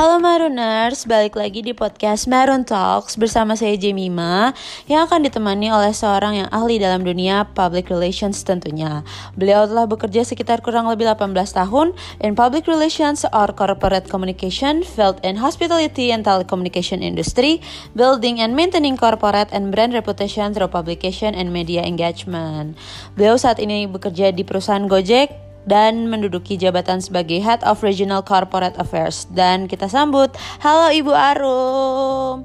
Halo Maruners, balik lagi di podcast Marun Talks bersama saya Jemima yang akan ditemani oleh seorang yang ahli dalam dunia public relations tentunya. Beliau telah bekerja sekitar kurang lebih 18 tahun in public relations or corporate communication, field in hospitality and telecommunication industry, building and maintaining corporate and brand reputation through publication and media engagement. Beliau saat ini bekerja di perusahaan Gojek, dan menduduki jabatan sebagai Head of Regional Corporate Affairs. Dan kita sambut, halo Ibu Arum.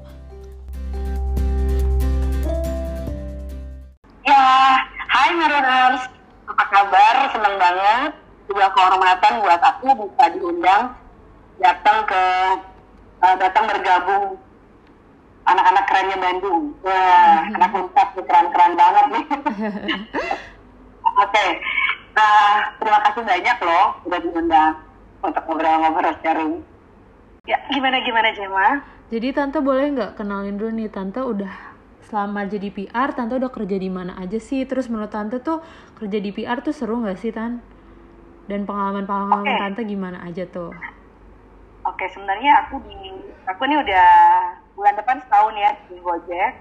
Ya, hai Mariners, apa kabar? Senang banget. Sebuah kehormatan buat aku bisa diundang datang ke uh, datang bergabung anak-anak kerennya Bandung. Wah, anak unpad keren-keren banget nih. Oke, okay. Nah, terima kasih banyak loh sudah diundang untuk ngobrol-ngobrol sharing. Ya, gimana gimana Jema? Jadi tante boleh nggak kenalin dulu nih tante udah selama jadi PR tante udah kerja di mana aja sih? Terus menurut tante tuh kerja di PR tuh seru nggak sih tan? Dan pengalaman-pengalaman okay. tante gimana aja tuh? Oke, okay, sebenarnya aku di aku ini udah bulan depan setahun ya di Gojek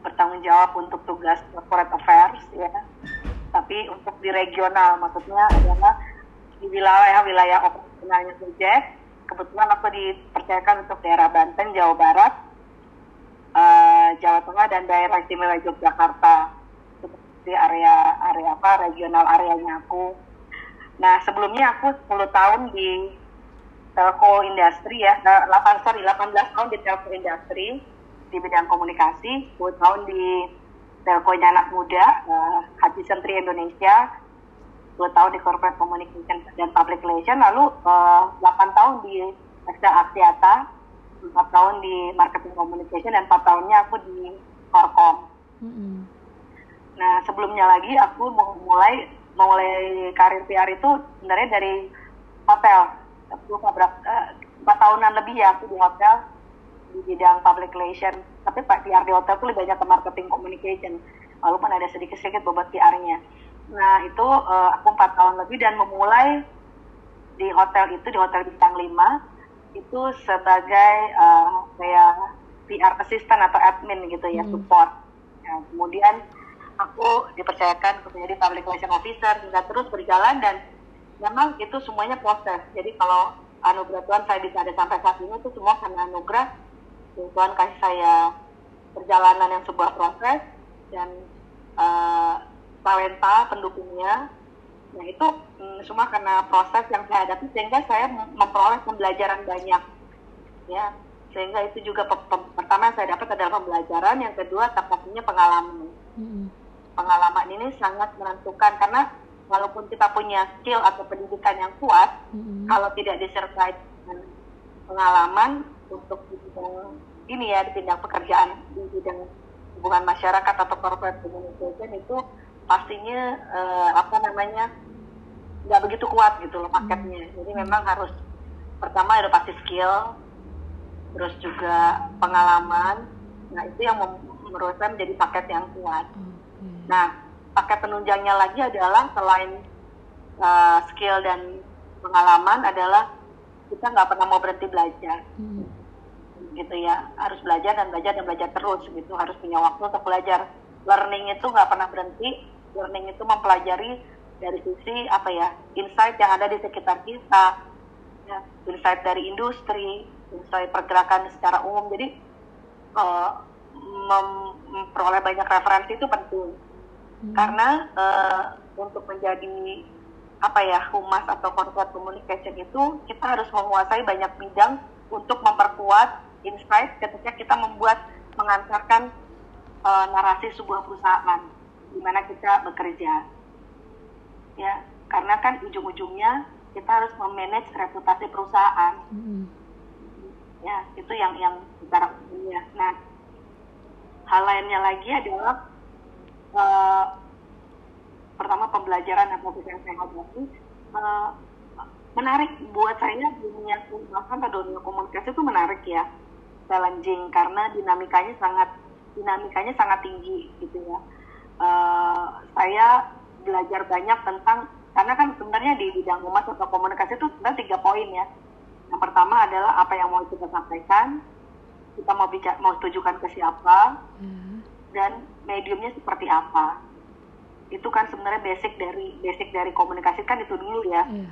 bertanggung jawab untuk tugas corporate affairs ya tapi untuk di regional maksudnya adalah di wilayah wilayah operasionalnya Gojek kebetulan aku dipercayakan untuk daerah Banten Jawa Barat uh, Jawa Tengah dan daerah istimewa Yogyakarta. Di area area apa regional areanya aku. Nah sebelumnya aku 10 tahun di telco industri ya. 8 sorry 18 tahun di telco industri di bidang komunikasi 10 tahun di telkonya anak muda uh, Haji Sentri Indonesia dua tahun di corporate communication dan public relation lalu uh, eh, 8 tahun di Excel Aksiata 4 tahun di marketing communication dan 4 tahunnya aku di Korkom mm-hmm. nah sebelumnya lagi aku mau mulai mulai karir PR itu sebenarnya dari hotel. Aku berapa empat tahunan lebih ya aku di hotel di bidang public relation tapi Pak PR di hotel tuh lebih banyak ke marketing communication walaupun ada sedikit-sedikit bobot PR-nya nah itu uh, aku empat tahun lebih dan memulai di hotel itu di hotel bintang 5 itu sebagai uh, kayak PR assistant atau admin gitu ya hmm. support. Nah, kemudian aku dipercayakan untuk menjadi public relation officer hingga terus berjalan dan memang itu semuanya proses. Jadi kalau anugerah Tuhan saya bisa ada sampai saat ini itu semua karena anugerah Tuhan kasih saya perjalanan yang sebuah proses dan uh, talenta pendukungnya nah itu mm, semua karena proses yang saya hadapi sehingga saya memperoleh pembelajaran banyak ya sehingga itu juga pe pe pertama yang saya dapat adalah pembelajaran yang kedua tepatnya pengalaman mm-hmm. pengalaman ini sangat menentukan karena walaupun kita punya skill atau pendidikan yang kuat mm-hmm. kalau tidak disertai dengan pengalaman untuk ini ya di bidang pekerjaan di bidang hubungan masyarakat atau corporate communication itu pastinya uh, apa namanya nggak begitu kuat gitu loh paketnya. Jadi memang harus pertama ada pasti skill, terus juga pengalaman. Nah itu yang menurut saya menjadi paket yang kuat. Nah paket penunjangnya lagi adalah selain uh, skill dan pengalaman adalah kita nggak pernah mau berhenti belajar. Hmm gitu ya. Harus belajar dan belajar dan belajar terus gitu. Harus punya waktu untuk belajar. Learning itu nggak pernah berhenti. Learning itu mempelajari dari sisi apa ya insight yang ada di sekitar kita. Ya, insight dari industri insight pergerakan secara umum. Jadi uh, memperoleh banyak referensi itu penting. Hmm. karena uh, untuk menjadi apa ya humas atau corporate communication itu kita harus menguasai banyak bidang untuk memperkuat insight ketika kita membuat mengantarkan uh, narasi sebuah perusahaan di mana kita bekerja. Ya karena kan ujung-ujungnya kita harus memanage reputasi perusahaan. Mm-hmm. ya itu yang yang secara umumnya nah hal lainnya lagi adalah uh, pertama pembelajaran yang yang saya hadapi uh, menarik buat saya dunia bahkan dunia komunikasi itu menarik ya challenging karena dinamikanya sangat dinamikanya sangat tinggi gitu ya. Uh, saya belajar banyak tentang karena kan sebenarnya di bidang humas atau komunikasi itu sebenarnya tiga poin ya. Yang pertama adalah apa yang mau kita sampaikan, kita mau bicara, mau tujukan ke siapa, hmm. dan mediumnya seperti apa. Itu kan sebenarnya basic dari basic dari komunikasi kan itu dulu ya. Yeah.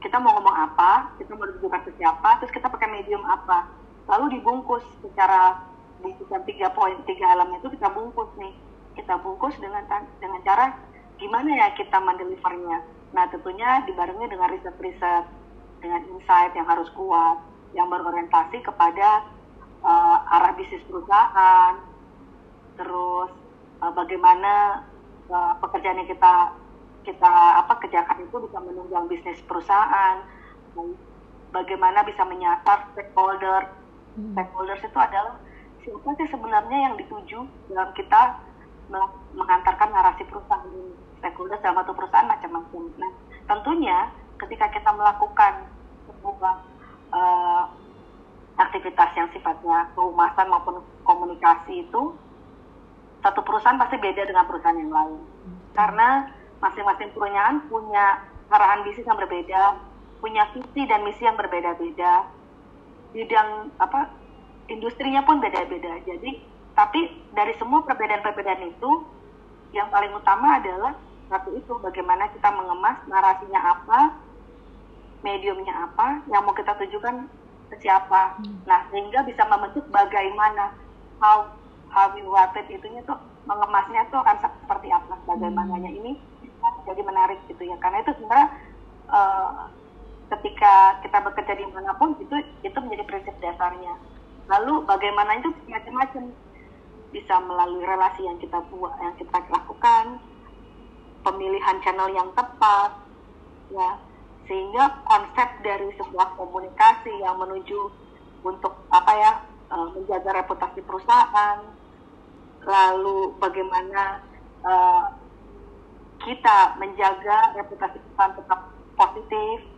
Kita mau ngomong apa, kita mau tujukan ke siapa, terus kita pakai medium apa. Lalu dibungkus secara bungkusan tiga poin, tiga elemen itu kita bungkus nih. Kita bungkus dengan dengan cara gimana ya kita mendelivernya. Nah tentunya dibarengi dengan riset-riset dengan insight yang harus kuat, yang berorientasi kepada uh, arah bisnis perusahaan, terus uh, bagaimana uh, pekerjaan yang kita kita apa kerjakan itu bisa menunjang bisnis perusahaan, bagaimana bisa menyasar stakeholder. Hmm. Stakeholders itu adalah siapa sih sebenarnya yang dituju dalam kita mengantarkan narasi perusahaan ini. Stakeholder dalam satu perusahaan macam-macam. Nah, tentunya ketika kita melakukan sebuah uh, aktivitas yang sifatnya kehumasan maupun komunikasi itu satu perusahaan pasti beda dengan perusahaan yang lain karena masing-masing perusahaan punya arahan bisnis yang berbeda punya visi dan misi yang berbeda-beda bidang apa industrinya pun beda-beda jadi tapi dari semua perbedaan-perbedaan itu yang paling utama adalah satu itu bagaimana kita mengemas narasinya apa mediumnya apa yang mau kita tujukan ke siapa hmm. nah sehingga bisa membentuk bagaimana how how we want it itunya tuh mengemasnya tuh akan seperti apa bagaimananya hmm. ini jadi menarik gitu ya karena itu sebenarnya uh, ketika kita bekerja di mana pun itu itu menjadi prinsip dasarnya. Lalu bagaimana itu macam-macam. Bisa melalui relasi yang kita buat yang kita lakukan pemilihan channel yang tepat ya. Sehingga konsep dari sebuah komunikasi yang menuju untuk apa ya uh, menjaga reputasi perusahaan. Lalu bagaimana uh, kita menjaga reputasi perusahaan tetap positif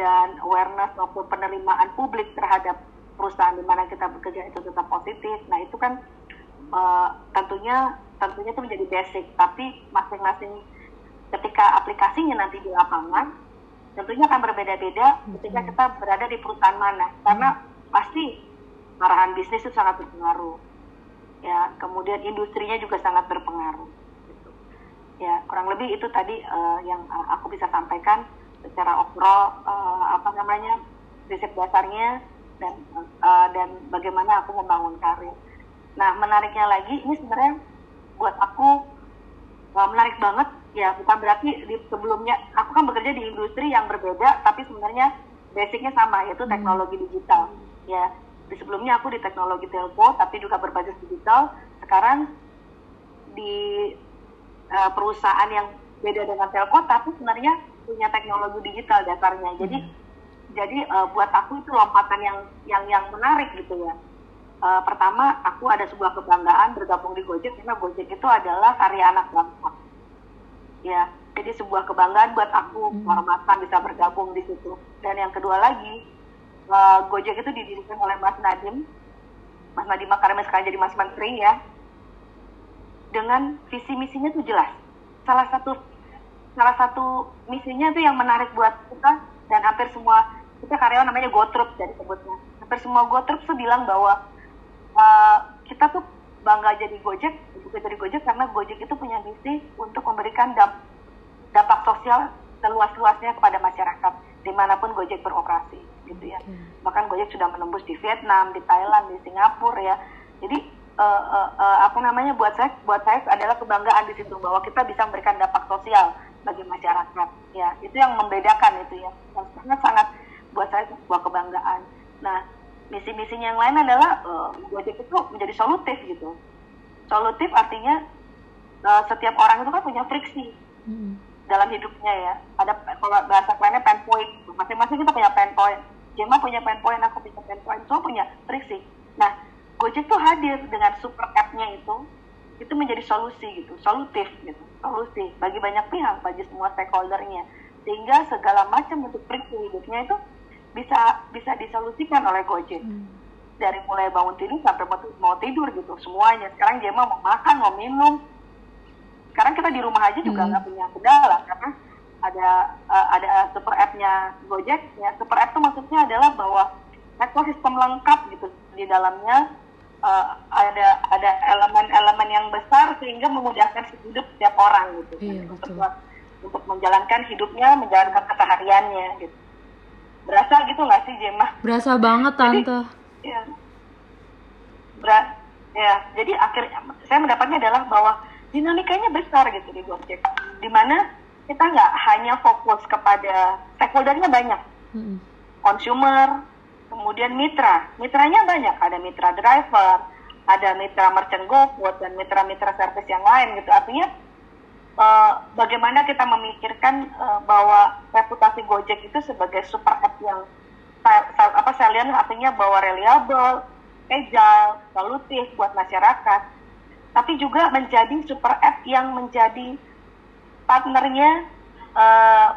dan awareness maupun penerimaan publik terhadap perusahaan di mana kita bekerja itu tetap positif. Nah itu kan uh, tentunya tentunya itu menjadi basic. Tapi masing-masing ketika aplikasinya nanti di lapangan tentunya akan berbeda-beda ketika kita berada di perusahaan mana. Karena pasti arahan bisnis itu sangat berpengaruh. Ya kemudian industrinya juga sangat berpengaruh gitu. ya kurang lebih itu tadi uh, yang aku bisa sampaikan secara overall uh, apa namanya prinsip dasarnya dan uh, dan bagaimana aku membangun karir. Nah menariknya lagi ini sebenarnya buat aku uh, menarik banget. Ya bukan berarti di sebelumnya aku kan bekerja di industri yang berbeda tapi sebenarnya basicnya sama yaitu hmm. teknologi digital. Ya di sebelumnya aku di teknologi telco tapi juga berbasis digital. Sekarang di uh, perusahaan yang beda dengan telco tapi sebenarnya punya teknologi digital dasarnya. Jadi hmm. jadi uh, buat aku itu lompatan yang yang yang menarik gitu ya. Uh, pertama aku ada sebuah kebanggaan bergabung di Gojek karena Gojek itu adalah karya anak bangsa. Ya jadi sebuah kebanggaan buat aku hmm. kehormatan bisa bergabung di situ. Dan yang kedua lagi uh, Gojek itu didirikan oleh Mas Nadim Mas Nadim Makarim sekarang jadi Mas Menteri ya. Dengan visi misinya tuh jelas. Salah satu salah satu misinya tuh yang menarik buat kita dan hampir semua kita karyawan namanya Gotrup dari sebutnya hampir semua Gotrup tuh bilang bahwa uh, kita tuh bangga jadi Gojek, juga jadi Gojek karena Gojek itu punya misi untuk memberikan damp dampak sosial seluas-luasnya kepada masyarakat di mana pun Gojek beroperasi, gitu ya. Hmm. Bahkan Gojek sudah menembus di Vietnam, di Thailand, di Singapura ya. Jadi uh, uh, uh, apa namanya buat saya, buat saya adalah kebanggaan di situ bahwa kita bisa memberikan dampak sosial bagi masyarakat. Ya, itu yang membedakan itu ya. Yang sangat sangat buat saya sebuah kebanggaan. Nah, misi-misinya yang lain adalah uh, Gojek itu menjadi solutif gitu. Solutif artinya uh, setiap orang itu kan punya friksi hmm. dalam hidupnya ya. Ada kalau bahasa lainnya pain point. Masing-masing kita punya pain point. Jema punya pain point, aku punya pain point, semua punya friksi. Nah, Gojek tuh hadir dengan super app-nya itu, itu menjadi solusi gitu, solutif gitu, solusi bagi banyak pihak, bagi semua stakeholdernya. Sehingga segala macam bentuk friksi hidupnya itu bisa bisa disolusikan oleh Gojek. Hmm. Dari mulai bangun tidur sampai mau tidur gitu semuanya. Sekarang Jema mau makan, mau minum. Sekarang kita di rumah aja juga hmm. nggak hmm. punya kendala karena ada uh, ada super app-nya Gojek ya super app itu maksudnya adalah bahwa ekosistem lengkap gitu di dalamnya uh, ada ada elemen-elemen yang besar sehingga memudahkan hidup setiap orang gitu iya, untuk untuk menjalankan hidupnya menjalankan kesehariannya gitu berasa gitu nggak sih Jemma? Berasa banget tante. Jadi, ya, berat ya jadi akhirnya saya mendapatnya adalah bahwa dinamikanya besar gitu di Gojek di mana kita nggak hanya fokus kepada stakeholdernya banyak mm-hmm. consumer kemudian mitra. Mitranya banyak. Ada mitra driver ada mitra merchant GoFood dan mitra-mitra service yang lain gitu. Artinya uh, bagaimana kita memikirkan uh, bahwa reputasi Gojek itu sebagai super app yang apa saya lihat artinya bahwa reliable agile, solutif buat masyarakat, tapi juga menjadi super app yang menjadi partnernya uh,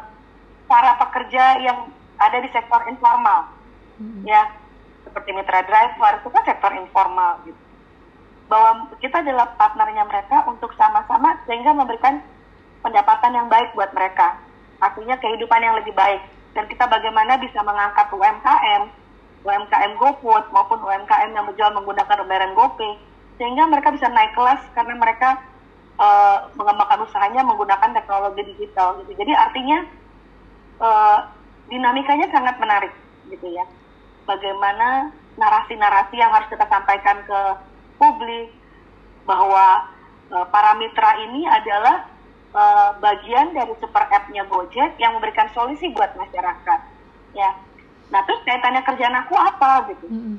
para pekerja yang ada di sektor informal, hmm. ya seperti mitra driver itu kan sektor informal gitu. Bahwa kita adalah partnernya mereka untuk sama-sama sehingga memberikan pendapatan yang baik buat mereka, artinya kehidupan yang lebih baik. Dan kita bagaimana bisa mengangkat UMKM UMKM GoFood maupun UMKM yang menjual menggunakan lembaran GoPay sehingga mereka bisa naik kelas karena mereka uh, mengembangkan usahanya menggunakan teknologi digital gitu. Jadi artinya uh, dinamikanya sangat menarik gitu ya. Bagaimana narasi-narasi yang harus kita sampaikan ke publik bahwa uh, para mitra ini adalah uh, bagian dari super app-nya Gojek yang memberikan solusi buat masyarakat. Ya, Nah terus kaitannya kerjaan aku apa gitu. Mm -hmm.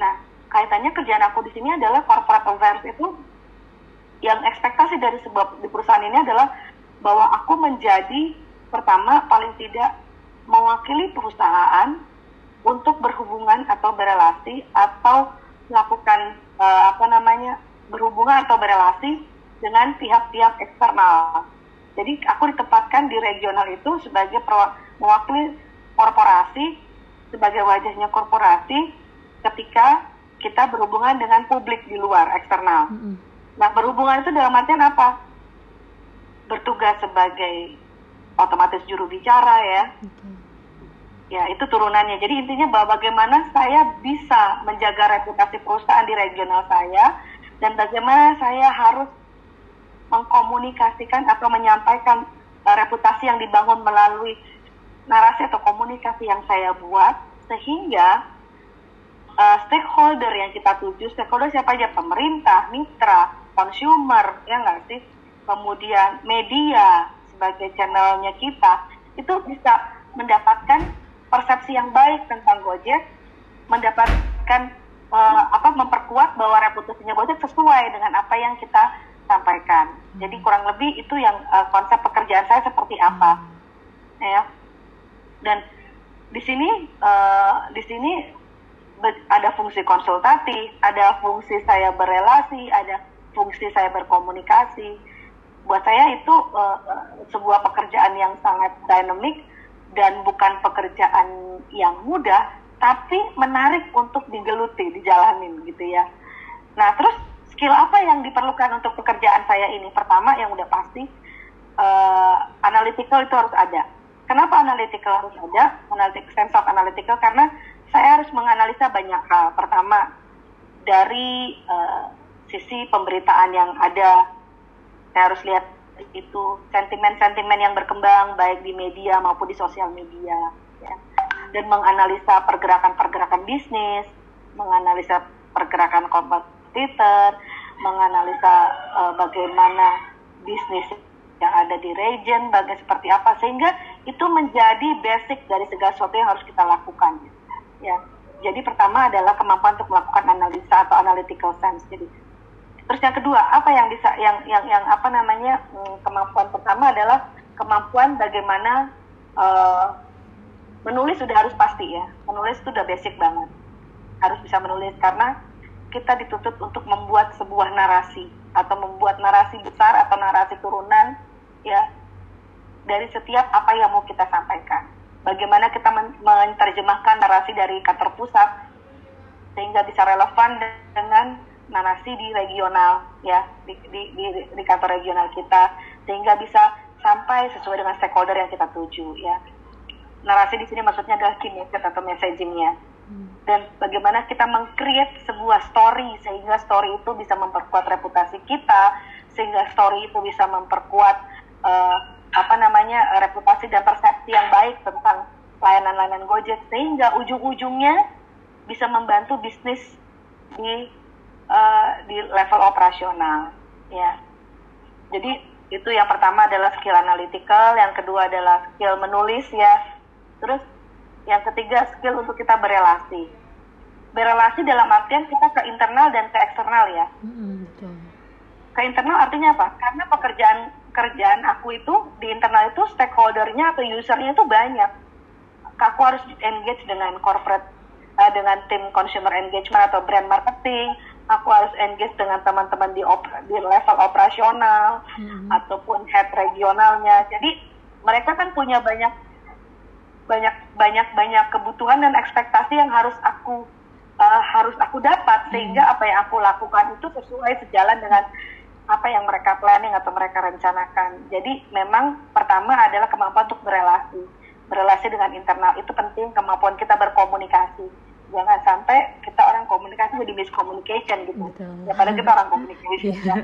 Nah kaitannya kerjaan aku di sini adalah corporate affairs itu yang ekspektasi dari sebuah di perusahaan ini adalah bahwa aku menjadi pertama paling tidak mewakili perusahaan untuk berhubungan atau berelasi atau melakukan uh, apa namanya berhubungan atau berelasi dengan pihak-pihak eksternal. Jadi aku ditempatkan di regional itu sebagai mewakili korporasi sebagai wajahnya korporasi ketika kita berhubungan dengan publik di luar eksternal. Mm -hmm. Nah berhubungan itu dalam artian apa? Bertugas sebagai otomatis juru bicara ya. Mm-hmm. Ya itu turunannya. Jadi intinya bahwa bagaimana saya bisa menjaga reputasi perusahaan di regional saya dan bagaimana saya harus mengkomunikasikan atau menyampaikan uh, reputasi yang dibangun melalui narasi atau komunikasi yang saya buat sehingga uh, stakeholder yang kita tuju, stakeholder siapa aja, pemerintah, mitra, consumer, ya nggak sih, kemudian media sebagai channelnya kita, itu bisa mendapatkan persepsi yang baik tentang Gojek, mendapatkan uh, apa memperkuat bahwa reputasinya Gojek sesuai dengan apa yang kita sampaikan. Jadi kurang lebih itu yang uh, konsep pekerjaan saya seperti apa, ya dan di sini uh, di sini ada fungsi konsultatif, ada fungsi saya berelasi, ada fungsi saya berkomunikasi. Buat saya itu uh, sebuah pekerjaan yang sangat dinamik dan bukan pekerjaan yang mudah, tapi menarik untuk digeluti, dijalanin gitu ya. Nah, terus skill apa yang diperlukan untuk pekerjaan saya ini? Pertama yang udah pasti uh, analytical itu harus ada Kenapa analytical harus ada? Analytic, sense of analytical karena saya harus menganalisa banyak hal. Pertama, dari uh, sisi pemberitaan yang ada, saya harus lihat itu sentimen-sentimen yang berkembang baik di media maupun di sosial media, ya. dan menganalisa pergerakan-pergerakan bisnis, menganalisa pergerakan kompetitor, menganalisa uh, bagaimana bisnis yang ada di region, bagian seperti apa sehingga itu menjadi basic dari segala sesuatu yang harus kita lakukan. Ya, jadi pertama adalah kemampuan untuk melakukan analisa atau analytical sense. Jadi, terus yang kedua apa yang bisa yang yang yang apa namanya hmm, kemampuan pertama adalah kemampuan bagaimana uh, menulis sudah harus pasti ya. Menulis itu udah basic banget. Harus bisa menulis karena kita dituntut untuk membuat sebuah narasi atau membuat narasi besar atau narasi turunan ya dari setiap apa yang mau kita sampaikan. Bagaimana kita men menerjemahkan narasi dari kantor pusat sehingga bisa relevan dengan narasi di regional ya di, di, di, di kantor regional kita sehingga bisa sampai sesuai dengan stakeholder yang kita tuju ya. Narasi di sini maksudnya adalah message atau messagingnya. Hmm. Dan bagaimana kita mengcreate sebuah story sehingga story itu bisa memperkuat reputasi kita, sehingga story itu bisa memperkuat uh, apa namanya reputasi dan persepsi yang baik tentang layanan-layanan Gojek sehingga ujung-ujungnya bisa membantu bisnis di uh, di level operasional ya. Jadi itu yang pertama adalah skill analytical, yang kedua adalah skill menulis ya. Terus yang ketiga skill untuk kita berelasi. Berelasi dalam artian kita ke internal dan ke eksternal ya. Mm, Ke internal artinya apa? Karena pekerjaan kerjaan aku itu di internal itu stakeholdernya atau usernya itu banyak. Aku harus engage dengan corporate, uh, dengan tim consumer engagement atau brand marketing, aku harus engage dengan teman-teman di, di level operasional hmm. ataupun head regionalnya. Jadi mereka kan punya banyak banyak banyak banyak kebutuhan dan ekspektasi yang harus aku uh, harus aku dapat sehingga hmm. apa yang aku lakukan itu sesuai sejalan dengan apa yang mereka planning atau mereka rencanakan. Jadi memang pertama adalah kemampuan untuk berelasi. Berelasi dengan internal itu penting, kemampuan kita berkomunikasi jangan sampai kita orang komunikasi jadi miscommunication gitu Betul. ya padahal kita orang komunikasi yeah. ya.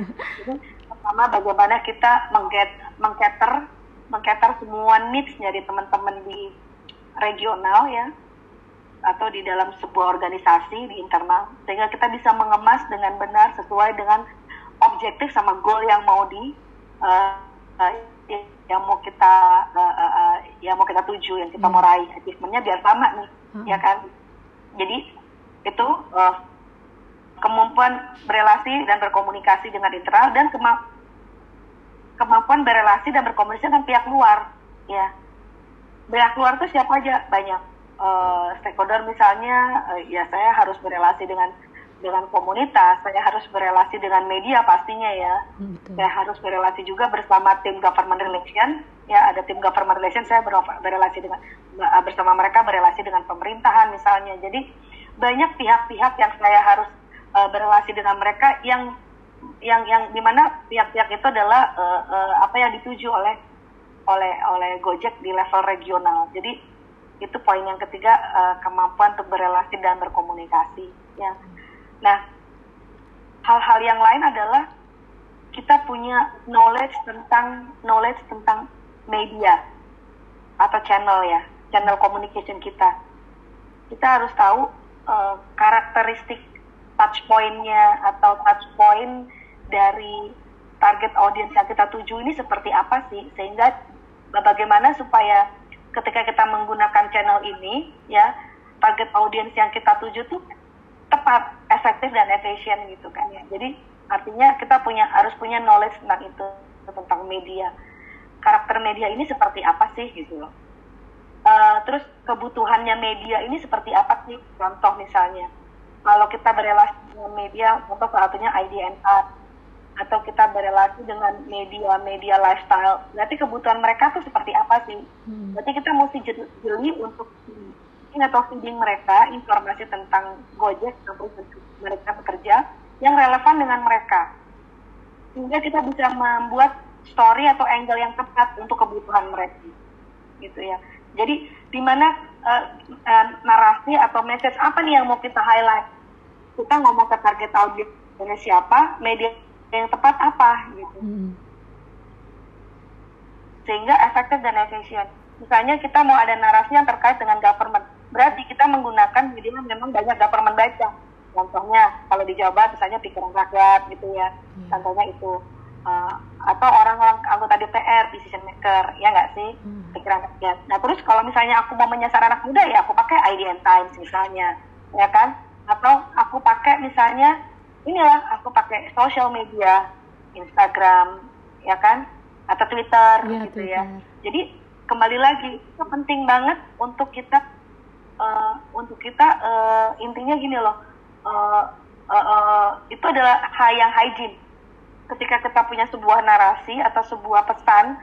jadi pertama bagaimana kita mengget mengcater mengcater semua needs dari teman-teman di regional ya atau di dalam sebuah organisasi di internal sehingga kita bisa mengemas dengan benar sesuai dengan objektif sama goal yang mau di uh, uh, yang mau kita uh, uh, uh, yang mau kita tuju yang kita mau raih achievementnya biar sama nih hmm. ya kan jadi itu uh, kemampuan berelasi dan berkomunikasi dengan internal dan kema kemampuan berelasi dan berkomunikasi dengan pihak luar ya. Pihak luar itu siapa aja? Banyak. Uh, stakeholder misalnya uh, ya saya harus berelasi dengan dengan komunitas, saya harus berelasi dengan media pastinya ya. Hmm, betul. Saya harus berelasi juga bersama tim government relation, ya ada tim government relation saya berelasi dengan bersama mereka berelasi dengan pemerintahan misalnya. Jadi banyak pihak-pihak yang saya harus uh, berelasi dengan mereka yang yang yang di mana pihak-pihak itu adalah uh, uh, apa yang dituju oleh oleh oleh Gojek di level regional. Jadi itu poin yang ketiga uh, kemampuan untuk berelasi dan berkomunikasi. Ya. Nah, hal-hal yang lain adalah kita punya knowledge tentang knowledge tentang media atau channel ya, channel communication kita. Kita harus tahu uh, karakteristik touch point-nya atau touch point dari target audience yang kita tuju ini seperti apa sih sehingga bagaimana supaya ketika kita menggunakan channel ini ya target audience yang kita tuju tuh tepat, efektif dan efisien gitu kan ya. Jadi artinya kita punya harus punya knowledge tentang itu tentang media. Karakter media ini seperti apa sih gitu loh. Uh, terus kebutuhannya media ini seperti apa sih? Contoh misalnya, kalau kita berelasi dengan media, contoh satunya IDNR, atau kita berelasi dengan media-media lifestyle, berarti kebutuhan mereka tuh seperti apa sih? Hmm. Berarti kita mesti jeli untuk marketing atau feeding mereka informasi tentang Gojek atau mereka bekerja yang relevan dengan mereka. Sehingga kita bisa membuat story atau angle yang tepat untuk kebutuhan mereka. Gitu ya. Jadi di mana uh, uh, narasi atau message apa nih yang mau kita highlight? Kita ngomong ke target audiens siapa, media yang tepat apa gitu. Hmm. Sehingga efektif dan efisien. Misalnya kita mau ada narasi yang terkait dengan government berarti kita menggunakan media memang banyak government baca contohnya kalau di Jawa Barat misalnya pikiran rakyat gitu ya hmm. contohnya itu uh, atau orang-orang anggota DPR decision maker ya nggak sih hmm. pikiran rakyat nah terus kalau misalnya aku mau menyasar anak muda ya aku pakai IDN Times misalnya ya kan atau aku pakai misalnya inilah aku pakai social media Instagram ya kan atau Twitter ya, gitu ya. Twitter. ya jadi kembali lagi itu penting banget untuk kita uh, untuk kita uh, intinya gini loh uh, uh, uh, itu adalah hal yang hygiene. Ketika kita punya sebuah narasi atau sebuah pesan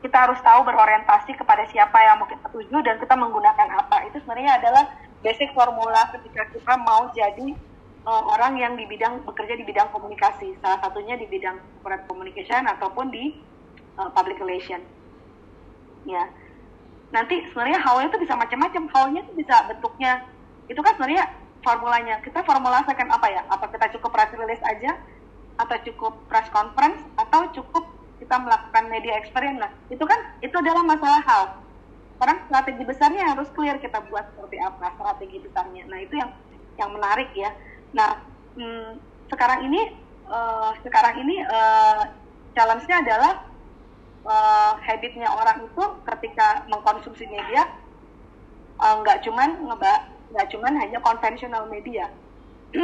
kita harus tahu berorientasi kepada siapa yang mau kita tuju dan kita menggunakan apa. Itu sebenarnya adalah basic formula ketika kita mau jadi uh, orang yang di bidang bekerja di bidang komunikasi. Salah satunya di bidang corporate communication ataupun di uh, public relation. Ya nanti sebenarnya how itu bisa macam-macam. How-nya itu bisa bentuknya. Itu kan sebenarnya formulanya. Kita formulasikan apa ya? Apa kita cukup press release aja? Atau cukup press conference? Atau cukup kita melakukan media experience nah itu kan itu adalah masalah how sekarang strategi besarnya harus clear kita buat seperti apa strategi besarnya. Nah itu yang yang menarik ya. Nah hmm, sekarang ini uh, sekarang ini uh, challenge-nya adalah uh, habitnya orang itu ketika mengkonsumsi media nggak uh, cuman ngebak nggak cuman hanya konvensional media.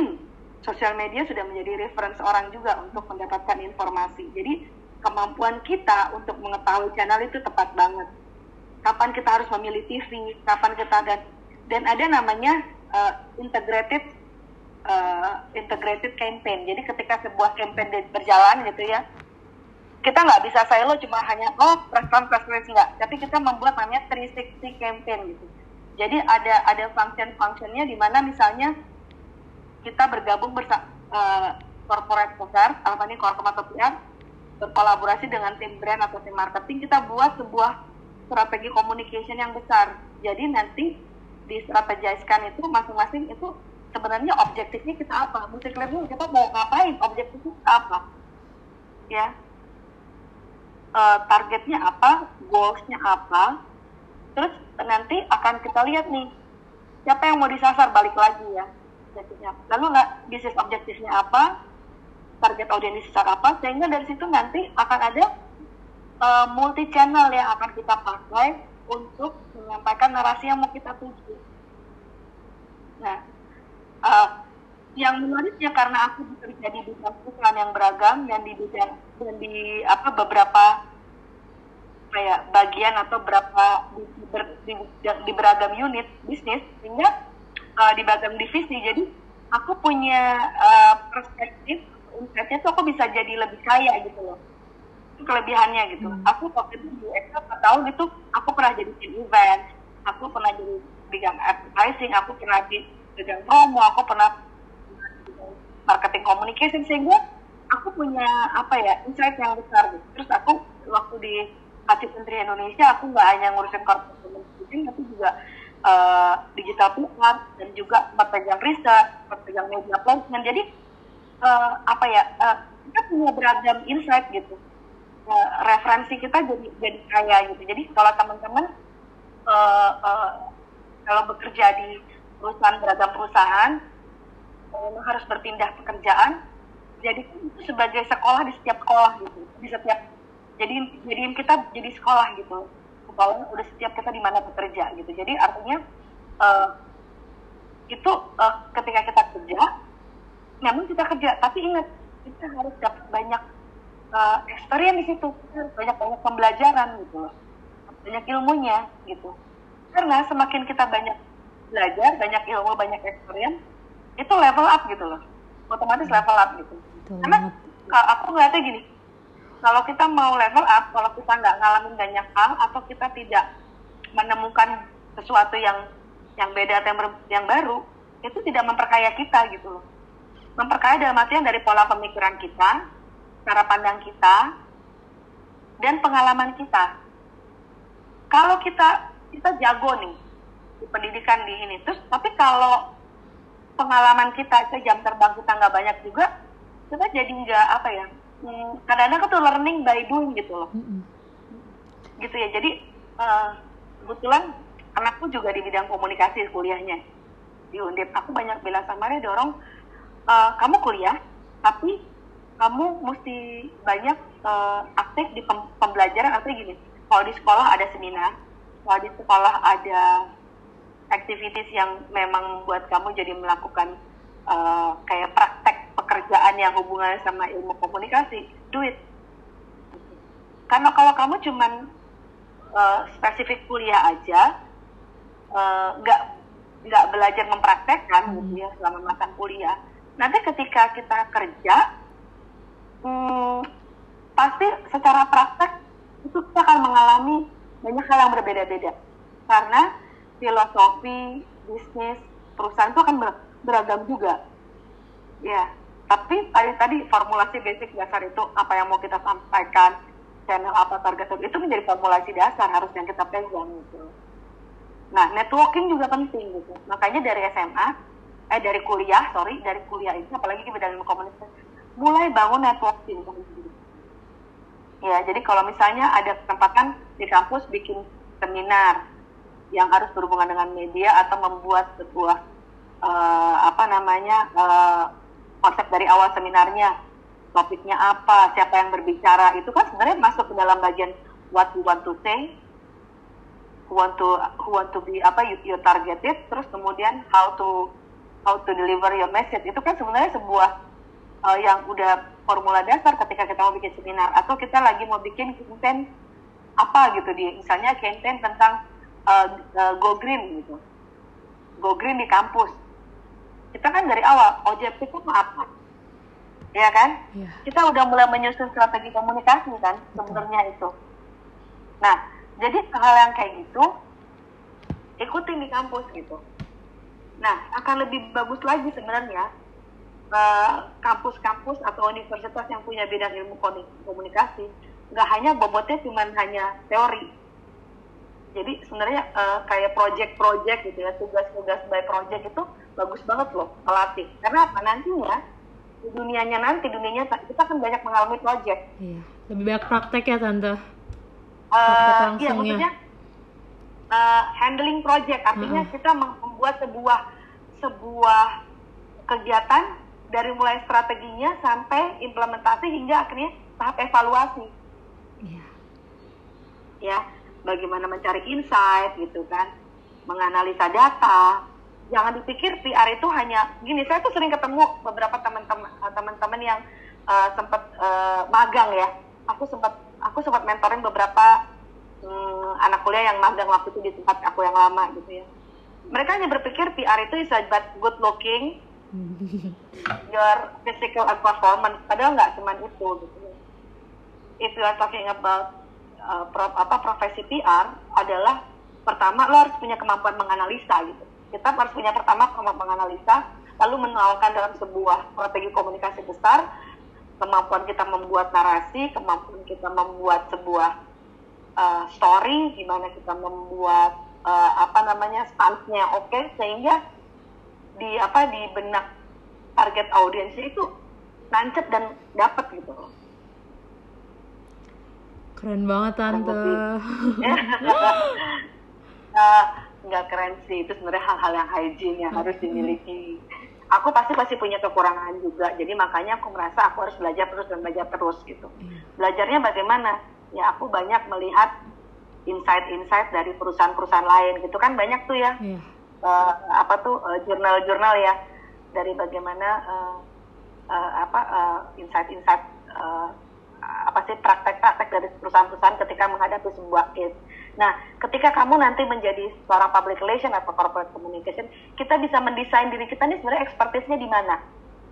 Sosial media sudah menjadi reference orang juga untuk mendapatkan informasi. Jadi kemampuan kita untuk mengetahui channel itu tepat banget. Kapan kita harus memilih TV kapan kita dan dan ada namanya uh, integrated uh, integrated campaign. Jadi ketika sebuah campaign berjalan gitu ya kita nggak bisa silo cuma hanya oh press press press nggak tapi kita membuat namanya 360 campaign gitu jadi ada ada function-functionnya di mana misalnya kita bergabung bersama uh, corporate affairs, apa ini corporate atau PR, berkolaborasi dengan tim brand atau tim marketing, kita buat sebuah strategi communication yang besar. Jadi nanti di strategiskan itu masing-masing itu sebenarnya objektifnya kita apa? Musik kita mau ngapain? Objektifnya apa? Ya, uh, targetnya apa? Goalsnya apa? terus nanti akan kita lihat nih siapa yang mau disasar balik lagi ya lalu nggak bisnis objektifnya apa target audiens besar apa sehingga dari situ nanti akan ada uh, eh, multi channel yang akan kita pakai untuk menyampaikan narasi yang mau kita tuju nah uh, yang menariknya karena aku bekerja di bidang perusahaan yang beragam dan di bidang dan di apa beberapa kayak bagian atau berapa di, di, di, di beragam unit bisnis sehingga uh, di beragam divisi. Jadi aku punya uh, perspektif insightnya tuh aku bisa jadi lebih kaya gitu loh. Itu kelebihannya gitu. Hmm. aku waktu itu di Excel tahun itu aku pernah jadi tim event aku pernah jadi bidang advertising aku pernah di bidang promo aku pernah marketing communication sehingga aku punya apa ya insight yang besar gitu terus aku waktu di kasih Menteri Indonesia aku nggak hanya ngurusin corporate communication tapi juga uh, digital pusat dan juga tempat pegang riset, tempat pegang media placement. Jadi uh, apa ya uh, kita punya beragam insight gitu. Uh, referensi kita jadi jadi kaya gitu. Jadi kalau teman-teman uh, uh, kalau bekerja di perusahaan beragam perusahaan uh, harus berpindah pekerjaan jadi itu sebagai sekolah di setiap sekolah gitu di setiap jadi jadiin kita jadi sekolah gitu. Sekolah udah setiap kita di mana bekerja gitu. Jadi artinya uh, itu uh, ketika kita kerja memang kita kerja tapi ingat kita harus dapat banyak uh, experience di situ. Banyak banyak pembelajaran gitu loh. Banyak ilmunya gitu. Karena semakin kita banyak belajar banyak ilmu banyak experience itu level up gitu loh otomatis level up gitu karena kalau aku ngeliatnya gini kalau kita mau level up, kalau kita nggak ngalamin banyak hal atau kita tidak menemukan sesuatu yang yang beda atau yang, ber, yang baru, itu tidak memperkaya kita gitu loh. Memperkaya dalam artian dari pola pemikiran kita, cara pandang kita, dan pengalaman kita. Kalau kita kita jago nih di pendidikan di ini, terus tapi kalau pengalaman kita, jam terbang kita nggak banyak juga, kita jadi nggak apa ya, Hmm, kadang-kadang tuh learning by doing gitu loh. Mm-hmm. gitu ya jadi uh, kebetulan anakku juga di bidang komunikasi kuliahnya. Di Undip aku banyak bilang sama dia dorong uh, kamu kuliah tapi kamu mesti banyak uh, aktif di pem- pembelajaran. Artinya gini kalau di sekolah ada seminar kalau di sekolah ada activities yang memang buat kamu jadi melakukan uh, kayak praktek pekerjaan yang hubungannya sama ilmu komunikasi, duit. Karena kalau kamu cuman uh, spesifik kuliah aja, eh, nggak uh, nggak belajar mempraktekkan hmm. gitu ya selama masa kuliah, nanti ketika kita kerja, hmm, pasti secara praktek itu kita akan mengalami banyak hal yang berbeda-beda karena filosofi bisnis perusahaan itu akan beragam juga. Ya tapi tadi tadi formulasi basic dasar itu apa yang mau kita sampaikan channel apa target itu menjadi formulasi dasar harus yang kita pegang gitu. Nah networking juga penting gitu. Makanya dari SMA eh dari kuliah sorry dari kuliah itu apalagi di bidang komunikasi mulai bangun networking. Ya jadi kalau misalnya ada kesempatan di kampus bikin seminar yang harus berhubungan dengan media atau membuat sebuah uh, apa namanya uh, konsep dari awal seminarnya. Topiknya apa siapa yang berbicara itu kan sebenarnya masuk ke dalam bagian what you want to say who want to who want to be apa you, you targeted terus kemudian how to how to deliver your message. Itu kan sebenarnya sebuah uh, yang udah formula dasar ketika kita mau bikin seminar. Atau kita lagi mau bikin konten apa gitu di misalnya konten tentang uh, uh, go green gitu. Go green di kampus. Kita kan dari awal objektifnya apa? Ya kan? Yeah. kita udah mulai menyusun strategi komunikasi kan sebenarnya itu. Nah jadi hal yang kayak gitu ikutin di kampus gitu. Nah, akan lebih bagus lagi sebenarnya eh, kampus-kampus uh, atau universitas yang punya bidang ilmu komunikasi nggak hanya bobotnya cuma hanya teori. Jadi sebenarnya uh, kayak project-project gitu ya, tugas-tugas by project itu bagus banget loh melatih. Karena apa nantinya di dunianya nanti dunianya kita akan banyak mengalami project. Iya, lebih banyak praktek ya tante. Uh, iya maksudnya uh, handling project artinya hmm. kita membuat sebuah sebuah kegiatan dari mulai strateginya sampai implementasi hingga akhirnya tahap evaluasi yeah. ya bagaimana mencari insight gitu kan menganalisa data. Jangan dipikir PR itu hanya gini saya tuh sering ketemu beberapa teman-teman eh, teman-teman yang uh, sempat uh, magang ya. Aku sempat aku sempat mentoring beberapa hmm, anak kuliah yang magang waktu itu di tempat aku yang lama gitu ya. Mereka hanya berpikir PR itu is about good looking your physical and performance padahal nggak cuma itu gitu. If you are talking about uh, apa profesi PR adalah pertama lo harus punya kemampuan menganalisa gitu. Kita harus punya pertama kemampuan menganalisa lalu menuangkan dalam sebuah strategi komunikasi besar kemampuan kita membuat narasi kemampuan kita membuat sebuah uh, story gimana kita membuat uh, apa namanya stance-nya oke? Okay, sehingga di apa di benak target audiensnya itu nancep dan dapat gitu keren banget tante. Uh, nggak keren sih. Itu sebenarnya hal-hal yang hygiene yang harus dimiliki. Aku pasti pasti punya kekurangan juga. Jadi makanya aku merasa aku harus belajar terus dan belajar terus gitu. Iya. belajarnya bagaimana? Ya aku banyak melihat insight-insight dari perusahaan-perusahaan lain gitu. Kan banyak tuh ya. Yeah. Iya. uh, apa tuh uh, jurnal-jurnal ya. Dari bagaimana uh, uh, apa uh, insight-insight uh, apa sih praktek-praktek dari perusahaan-perusahaan ketika menghadapi sebuah case. Nah, ketika kamu nanti menjadi seorang public relation atau corporate communication, kita bisa mendesain diri kita ini sebenarnya expertise-nya di mana.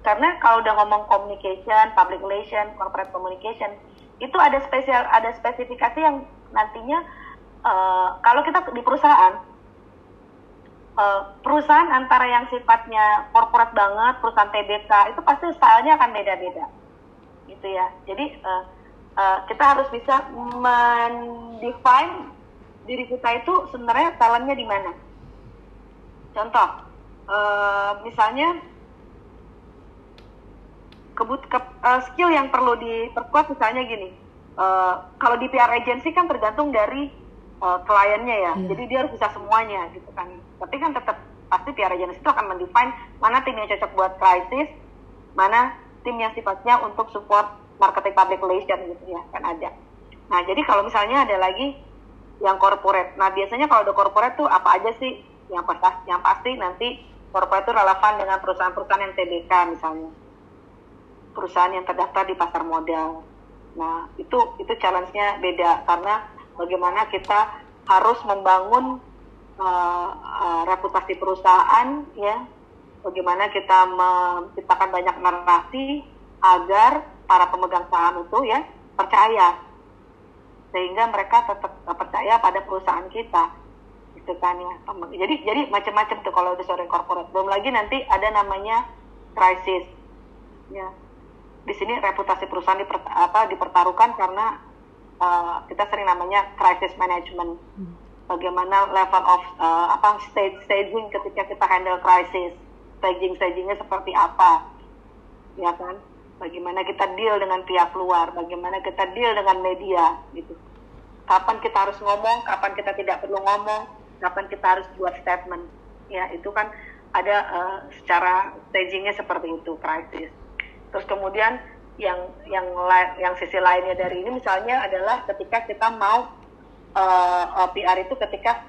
Karena kalau udah ngomong communication, public relation, corporate communication, itu ada spesial ada spesifikasi yang nantinya uh, kalau kita di perusahaan uh, perusahaan antara yang sifatnya korporat banget perusahaan TBK itu pasti stylenya akan beda-beda gitu ya. Jadi uh, uh, kita harus bisa mendefine diri kita itu sebenarnya talentnya di mana. Contoh uh, misalnya kebut ke, uh, skill yang perlu diperkuat misalnya gini uh, kalau di PR agency kan tergantung dari uh, kliennya ya. Hmm. jadi dia harus bisa semuanya gitu kan. Tapi kan tetap pasti PR agency itu akan mendefine mana tim yang cocok buat krisis mana tim yang sifatnya untuk support marketing public relation gitu ya kan ada nah jadi kalau misalnya ada lagi yang corporate nah biasanya kalau ada corporate tuh apa aja sih yang pasti yang pasti nanti corporate itu relevan dengan perusahaan-perusahaan yang TBK misalnya perusahaan yang terdaftar di pasar modal. Nah, itu itu challenge-nya beda karena bagaimana kita harus membangun uh, uh, reputasi perusahaan ya. Bagaimana kita menciptakan banyak narasi agar para pemegang saham itu ya percaya. Sehingga mereka tetap percaya pada perusahaan kita. Gitu kan ya. Jadi jadi macam-macam tuh kalau di sore corporate. Belum lagi nanti ada namanya krisis ya. Di sini reputasi perusahaan diper, apa, dipertaruhkan karena uh, kita sering namanya crisis management. Bagaimana level of uh, apa stage staging ketika kita handle crisis, staging stagingnya seperti apa, ya kan? Bagaimana kita deal dengan pihak luar, bagaimana kita deal dengan media, gitu. Kapan kita harus ngomong, kapan kita tidak perlu ngomong, kapan kita harus buat statement, ya itu kan ada uh, secara stagingnya seperti itu crisis. Terus kemudian yang yang yang sisi lainnya dari ini misalnya adalah ketika kita mau uh, uh, PR itu ketika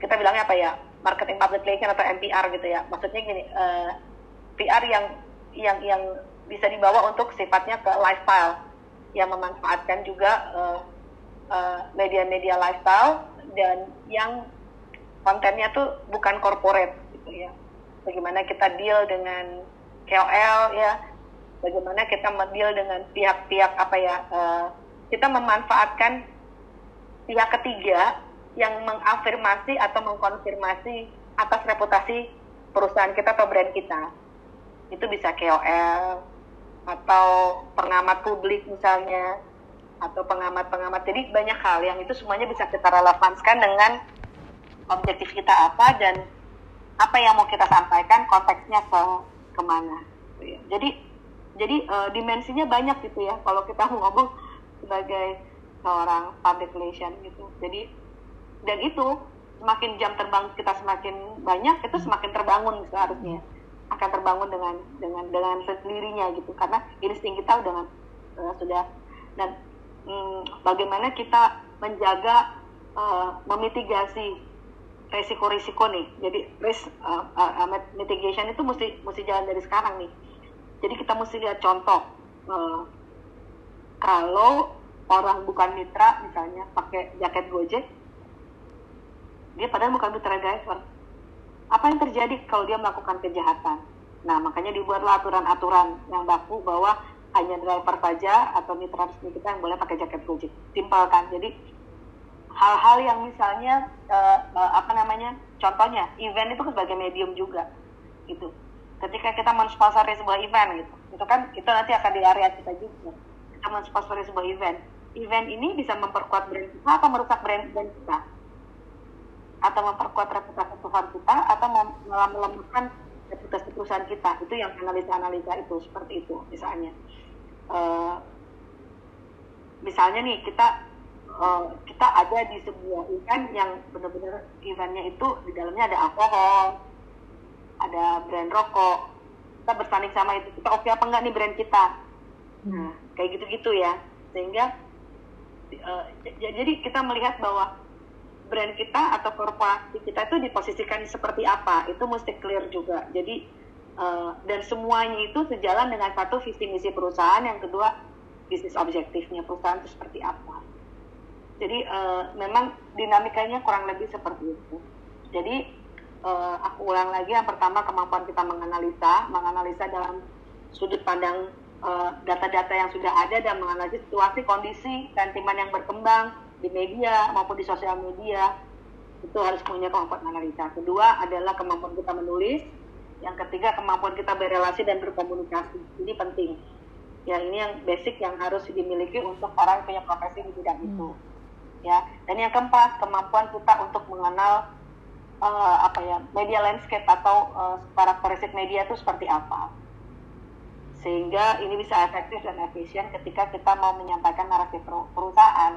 kita bilangnya apa ya marketing public relation atau MPR gitu ya. Maksudnya gini uh, PR yang yang yang bisa dibawa untuk sifatnya ke lifestyle. Yang memanfaatkan juga media-media uh, uh, lifestyle dan yang kontennya tuh bukan corporate gitu ya. Bagaimana kita deal dengan KOL ya bagaimana kita mendeal dengan pihak-pihak apa ya uh, kita memanfaatkan pihak ketiga yang mengafirmasi atau mengkonfirmasi atas reputasi perusahaan kita atau brand kita. Itu bisa KOL atau pengamat publik misalnya atau pengamat-pengamat. Jadi banyak hal yang itu semuanya bisa kita relevanskan dengan objektif kita apa dan apa yang mau kita sampaikan konteksnya ke ke mana jadi jadi uh, dimensinya banyak gitu ya kalau kita ngomong sebagai seorang public relation gitu. Jadi dan itu semakin jam terbang kita semakin banyak itu semakin terbangun seharusnya. Akan terbangun dengan dengan dengan sendirinya gitu. Karena insting kita udah uh, sudah. Dan um, bagaimana kita menjaga uh, memitigasi resiko-resiko nih. Jadi risk uh, uh, mitigation itu mesti mesti jalan dari sekarang nih. Jadi kita mesti lihat contoh uh, kalau orang bukan mitra misalnya pakai jaket Gojek, dia padahal bukan mitra driver. Apa yang terjadi kalau dia melakukan kejahatan? Nah makanya dibuatlah aturan-aturan yang baku bahwa hanya driver saja atau mitra resmi kita yang boleh pakai jaket Gojek. Simpel kan? Jadi hal-hal yang misalnya uh, uh, apa namanya? Contohnya event itu sebagai medium juga, gitu ketika kita mensponsori sebuah event gitu itu kan itu nanti akan di area kita juga kita mensponsori sebuah event event ini bisa memperkuat brand kita atau merusak brand brand kita atau memperkuat reputasi perusahaan kita atau malah melemahkan reputasi perusahaan kita. Itu yang analisa-analisa itu seperti itu misalnya. Uh, misalnya nih kita uh, kita ada di sebuah event yang benar-benar eventnya itu di dalamnya ada alkohol ada brand rokok. Kita bersanding sama itu. Kita oke apa enggak nih brand kita? Hmm. nah kayak gitu-gitu ya. Sehingga uh, jadi kita melihat bahwa brand kita atau korporasi kita itu diposisikan seperti apa itu mesti clear juga. Jadi uh, dan semuanya itu sejalan dengan satu visi misi perusahaan yang kedua bisnis objektifnya perusahaan itu seperti apa. Jadi uh, memang dinamikanya kurang lebih seperti itu. Jadi uh, aku ulang lagi yang pertama kemampuan kita menganalisa, menganalisa dalam sudut pandang data-data uh, yang sudah ada dan menganalisis situasi, kondisi, sentimen yang berkembang di media maupun di sosial media itu harus punya kemampuan analisa. Kedua adalah kemampuan kita menulis. Yang ketiga kemampuan kita berrelasi dan berkomunikasi. Ini penting. Ya ini yang basic yang harus dimiliki untuk orang yang punya profesi di bidang hmm. itu. Ya. Dan yang keempat kemampuan kita untuk mengenal uh, apa ya media landscape atau uh, karakteristik media itu seperti apa sehingga ini bisa efektif dan efisien ketika kita mau menyampaikan narasi perusahaan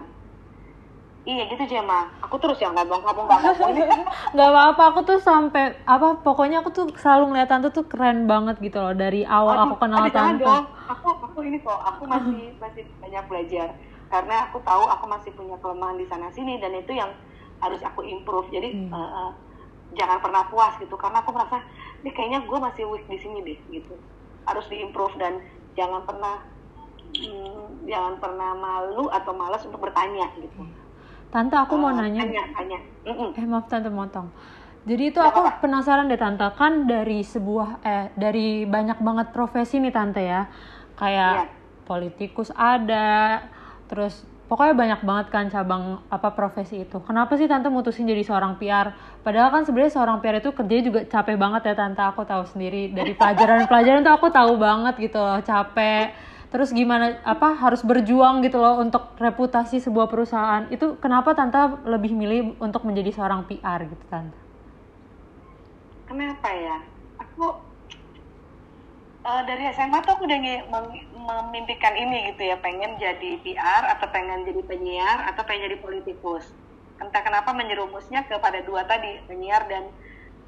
Iya gitu Jema, aku terus yang ngomong kamu nggak ngomong Gak apa-apa, aku tuh sampai apa pokoknya aku tuh selalu ngeliat tante tuh keren banget gitu loh dari awal aduh, aku kenal tante. Dong. Aku aku ini kok, aku masih masih banyak belajar karena aku tahu aku masih punya kelemahan di sana sini dan itu yang harus aku improve. Jadi hmm. uh, jangan pernah puas gitu karena aku merasa ini kayaknya gue masih weak di sini deh gitu harus diimprove dan jangan pernah hmm, jangan pernah malu atau malas untuk bertanya gitu tante aku mau nanya tanya tanya mm -mm. eh maaf tante motong jadi itu aku penasaran deh tante kan dari sebuah eh dari banyak banget profesi nih tante ya kayak yeah. politikus ada terus pokoknya banyak banget kan cabang apa profesi itu. Kenapa sih tante mutusin jadi seorang PR? Padahal kan sebenarnya seorang PR itu kerjanya juga capek banget ya tante. Aku tahu sendiri dari pelajaran-pelajaran tuh aku tahu banget gitu loh capek. Terus gimana apa harus berjuang gitu loh untuk reputasi sebuah perusahaan. Itu kenapa tante lebih milih untuk menjadi seorang PR gitu tante? Kenapa ya? Aku uh, dari SMA tuh aku udah memimpikan ini gitu ya. Pengen jadi PR atau pengen jadi penyiar atau pengen jadi politikus. Entah kenapa menjerumusnya kepada dua tadi penyiar dan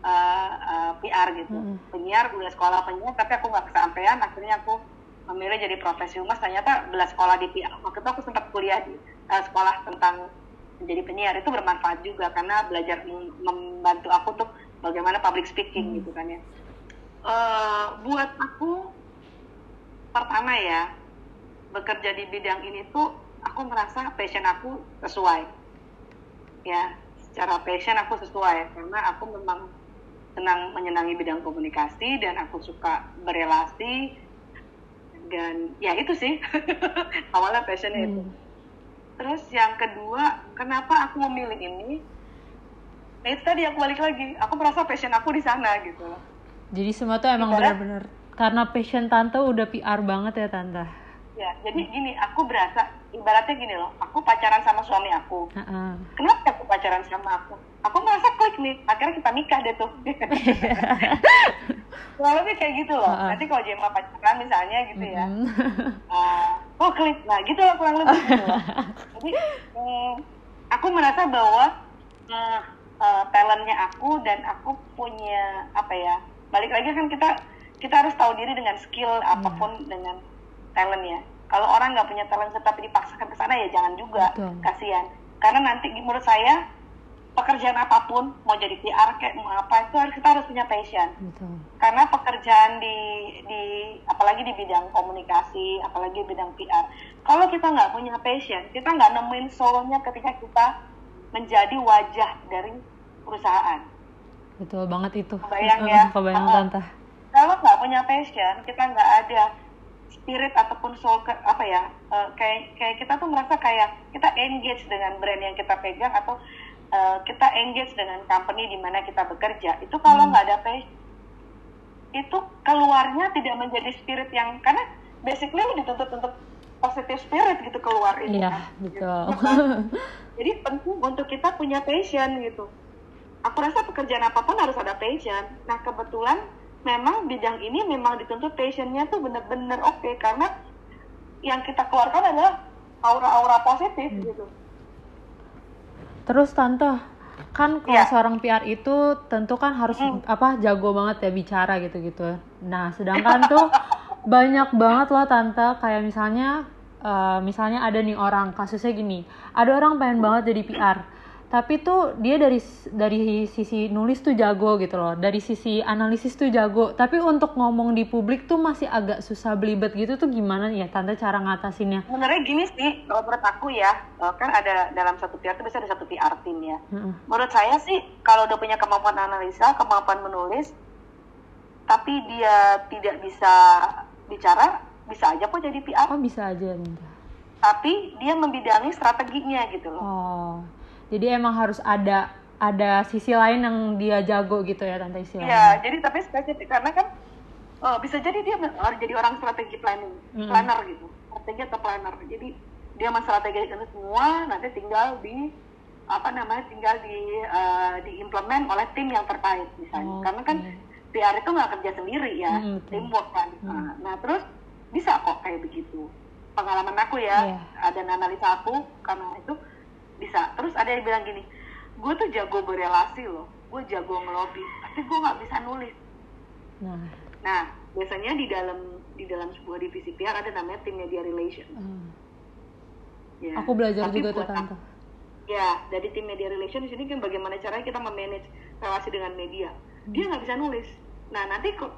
uh, eh, uh, eh, PR gitu. Mm -hmm. penyiar udah sekolah penyiar tapi aku nggak kesampaian. Akhirnya aku memilih jadi profesi humas ternyata belas sekolah di PR waktu itu aku sempat kuliah di uh, sekolah tentang menjadi penyiar. Itu bermanfaat juga karena belajar membantu aku untuk bagaimana public speaking hmm. gitu kan ya. Uh, buat aku pertama ya bekerja di bidang ini tuh aku merasa passion aku sesuai. Ya secara passion aku sesuai. Karena aku memang senang menyenangi bidang komunikasi dan aku suka berelasi dan ya itu sih. Awalnya passionnya hmm. itu terus yang kedua kenapa aku memilih ini? Nah itu tadi aku balik lagi. Aku merasa passion aku di sana gitu. Jadi semua tuh emang benar-benar karena passion tante udah PR banget ya tante ya jadi gini aku berasa ibaratnya gini loh aku pacaran sama suami aku. Uh -uh. kenapa aku pacaran sama aku? Aku merasa klik nih akhirnya kita nikah deh tuh. Kurang lebih kayak gitu loh. Uh -uh. nanti kalau Jema pacaran misalnya gitu ya. Uh, oh klik. Nah gitu loh kurang lebih gitu loh. Jadi um, aku merasa bahwa uh, uh, talentnya aku dan aku punya apa ya balik lagi kan kita kita harus tahu diri dengan skill apa pun dengan talent ya. Kalau orang nggak punya talent tetapi dipaksakan ke sana ya jangan juga. Kasihan. Karena nanti menurut saya pekerjaan apa pun mau jadi PR kayak mau apa itu harus kita harus punya passion. Betul. karena pekerjaan di di apalagi di bidang komunikasi apalagi bidang PR kalau kita nggak punya passion kita nggak nemuin solonya ketika kita menjadi wajah dari perusahaan. Betul banget itu. Kebayang ya? Kebayang uh, kalau nggak punya passion kita nggak ada spirit ataupun soul ke, apa ya uh, kayak kayak kita tuh merasa kayak kita engage dengan brand yang kita pegang atau uh, kita engage dengan company di mana kita bekerja itu kalau hmm. nggak hmm. ada passion itu keluarnya tidak menjadi spirit yang karena basically lu dituntut untuk positive spirit gitu keluar ini iya, kan. betul. jadi penting untuk kita punya passion gitu aku rasa pekerjaan apa pun harus ada passion nah kebetulan memang bidang ini memang dituntut passionnya tuh bener-bener oke okay, karena yang kita keluarkan adalah aura-aura positif hmm. gitu. Terus tante, kan kalau ya. seorang PR itu tentu kan harus hmm. apa jago banget ya bicara gitu-gitu. Nah, sedangkan tuh banyak banget loh tante kayak misalnya uh, misalnya ada nih orang kasusnya gini, ada orang pengen banget jadi PR tapi tuh dia dari dari sisi nulis tuh jago gitu loh. Dari sisi analisis tuh jago. Tapi untuk ngomong di publik tuh masih agak susah belibet gitu tuh gimana ya tante cara ngatasinnya? Sebenarnya gini sih kalau menurut aku ya eh, kan ada dalam satu PR tuh bisa ada satu PR tim ya. Hmm. menurut saya sih kalau udah punya kemampuan analisa kemampuan menulis tapi dia tidak bisa bicara bisa aja kok jadi PR oh bisa aja tapi dia membidangi strateginya gitu loh. Oh jadi emang harus ada ada sisi lain yang dia jago gitu ya tante istilahnya. Iya, jadi tapi spesifik karena kan uh, bisa jadi dia harus jadi orang strategi planning, mm. planner gitu, strategi atau planner. Jadi dia strategi itu semua, nanti tinggal di apa namanya tinggal di uh, diimplement oleh tim yang terkait misalnya. Oh, karena kan PR itu nggak kerja sendiri ya, mm, teamwork kan. Mm. Nah, nah terus bisa kok kayak begitu. Pengalaman aku ya, yeah. ada analisa aku karena itu bisa. Terus ada yang bilang gini gue tuh jago berelasi loh. Gue jago ngelobi tapi gue nggak bisa nulis. Nah. Nah biasanya di dalam di dalam sebuah divisi PR ada namanya tim media relation. Hmm. ya, aku belajar juga tuh tante. ya dari tim media relation di sini kan bagaimana caranya kita memanage relasi dengan media. Hmm. dia nggak bisa nulis. Nah nanti kok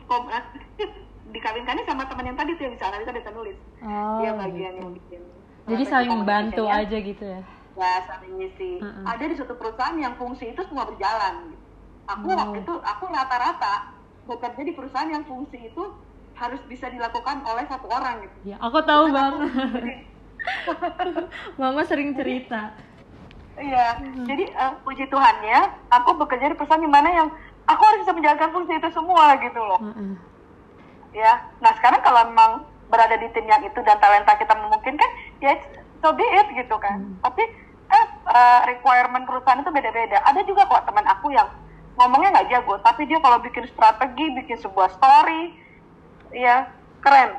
dikawinkannya sama teman yang tadi tuh yang bisa analisa bisa nulis. Oh, dia bagian gitu. yang bikin jadi saling bantu aja gitu ya ya saling ngisi. Mm-hmm. Ada di suatu perusahaan yang fungsi itu semua berjalan. Aku mm. waktu itu aku rata-rata bekerja di perusahaan yang fungsi itu harus bisa dilakukan oleh satu orang gitu. Ya, aku tahu banget. Mama sering cerita. Iya, mm-hmm. jadi uh, puji Tuhannya, aku bekerja di perusahaan di mana yang aku harus bisa menjalankan fungsi itu semua gitu loh. Mm-hmm. Ya, nah sekarang kalau memang berada di tim yang itu dan talenta kita memungkinkan ya so be it gitu kan hmm. tapi eh, uh, requirement perusahaan itu beda-beda ada juga kok teman aku yang ngomongnya nggak jago tapi dia kalau bikin strategi bikin sebuah story ya keren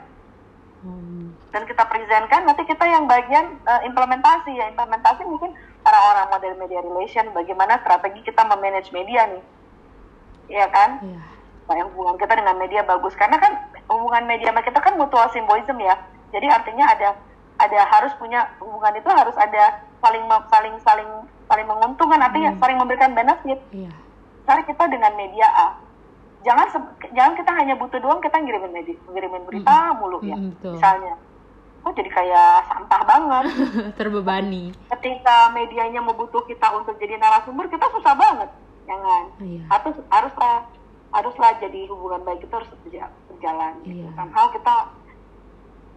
hmm. dan kita presentkan nanti kita yang bagian uh, implementasi ya implementasi mungkin orang-orang model media relation bagaimana strategi kita memanage media nih ya kan yeah. nah, hubungan kita dengan media bagus karena kan hubungan media sama kita kan mutual symbolism ya. Jadi artinya ada ada harus punya hubungan itu harus ada saling saling saling saling menguntungkan artinya hmm. saling memberikan benefit. Iya. Misalnya kita dengan media A, jangan jangan kita hanya butuh doang kita ngirimin media, ngirimin berita hmm. mulu ya. Hmm, Misalnya, oh jadi kayak sampah banget. Terbebani. Ketika medianya mau butuh kita untuk jadi narasumber, kita susah banget. Jangan. Iya. Harus haruslah haruslah jadi hubungan baik itu harus berjalan gitu. iya. somehow kita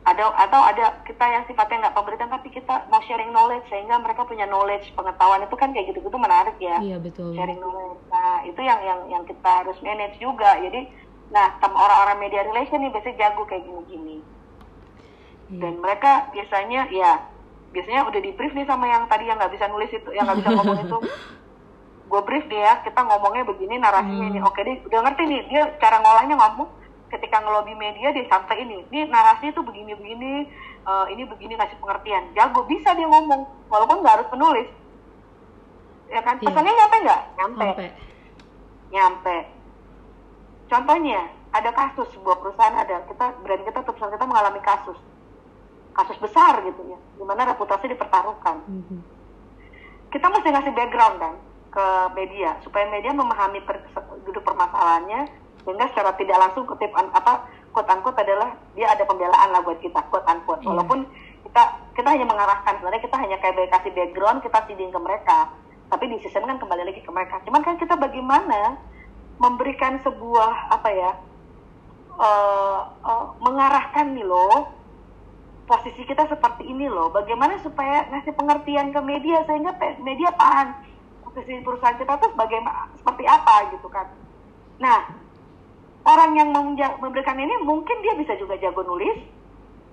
ada atau ada kita yang sifatnya nggak pemberitaan tapi kita mau sharing knowledge sehingga mereka punya knowledge pengetahuan itu kan kayak gitu-gitu menarik ya. Iya betul. Sharing knowledge. Nah itu yang yang yang kita harus manage juga. Jadi nah sama orang-orang media relation nih biasanya jago kayak gini-gini. Iya. dan mereka biasanya ya biasanya udah di brief nih sama yang tadi yang nggak bisa nulis itu yang nggak bisa ngomong itu. Gue brief dia kita ngomongnya begini narasinya hmm. ini. Oke deh udah ngerti nih dia cara ngolahnya ngomong ketika ngelobi media dia sampai ini ini narasi itu begini begini uh, ini begini ngasih pengertian. Jago bisa dia ngomong walaupun nggak harus penulis ya kan? Iya. pesannya nyampe nggak? Nyampe. nyampe. Nyampe. Contohnya ada kasus sebuah perusahaan ada kita brand kita perusahaan kita mengalami kasus. Kasus besar gitu ya di mana reputasi dipertaruhkan. Mm -hmm. kita mesti ngasih background kan ke media supaya media memahami per, duduk permasalahannya sehingga secara tidak langsung kutip an, apa quote unquote adalah dia ada pembelaan lah buat kita quote unquote yeah. walaupun kita kita hanya mengarahkan sebenarnya kita hanya kayak kasih background kita feeding ke mereka. Tapi di season kan kembali lagi ke mereka. Cuman kan kita bagaimana memberikan sebuah apa ya uh, uh, mengarahkan nih loh posisi kita seperti ini loh. Bagaimana supaya ngasih pengertian ke media sehingga media paham posisi perusahaan kita tuh bagaimana seperti apa gitu kan. Nah orang yang memberikan ini mungkin dia bisa juga jago nulis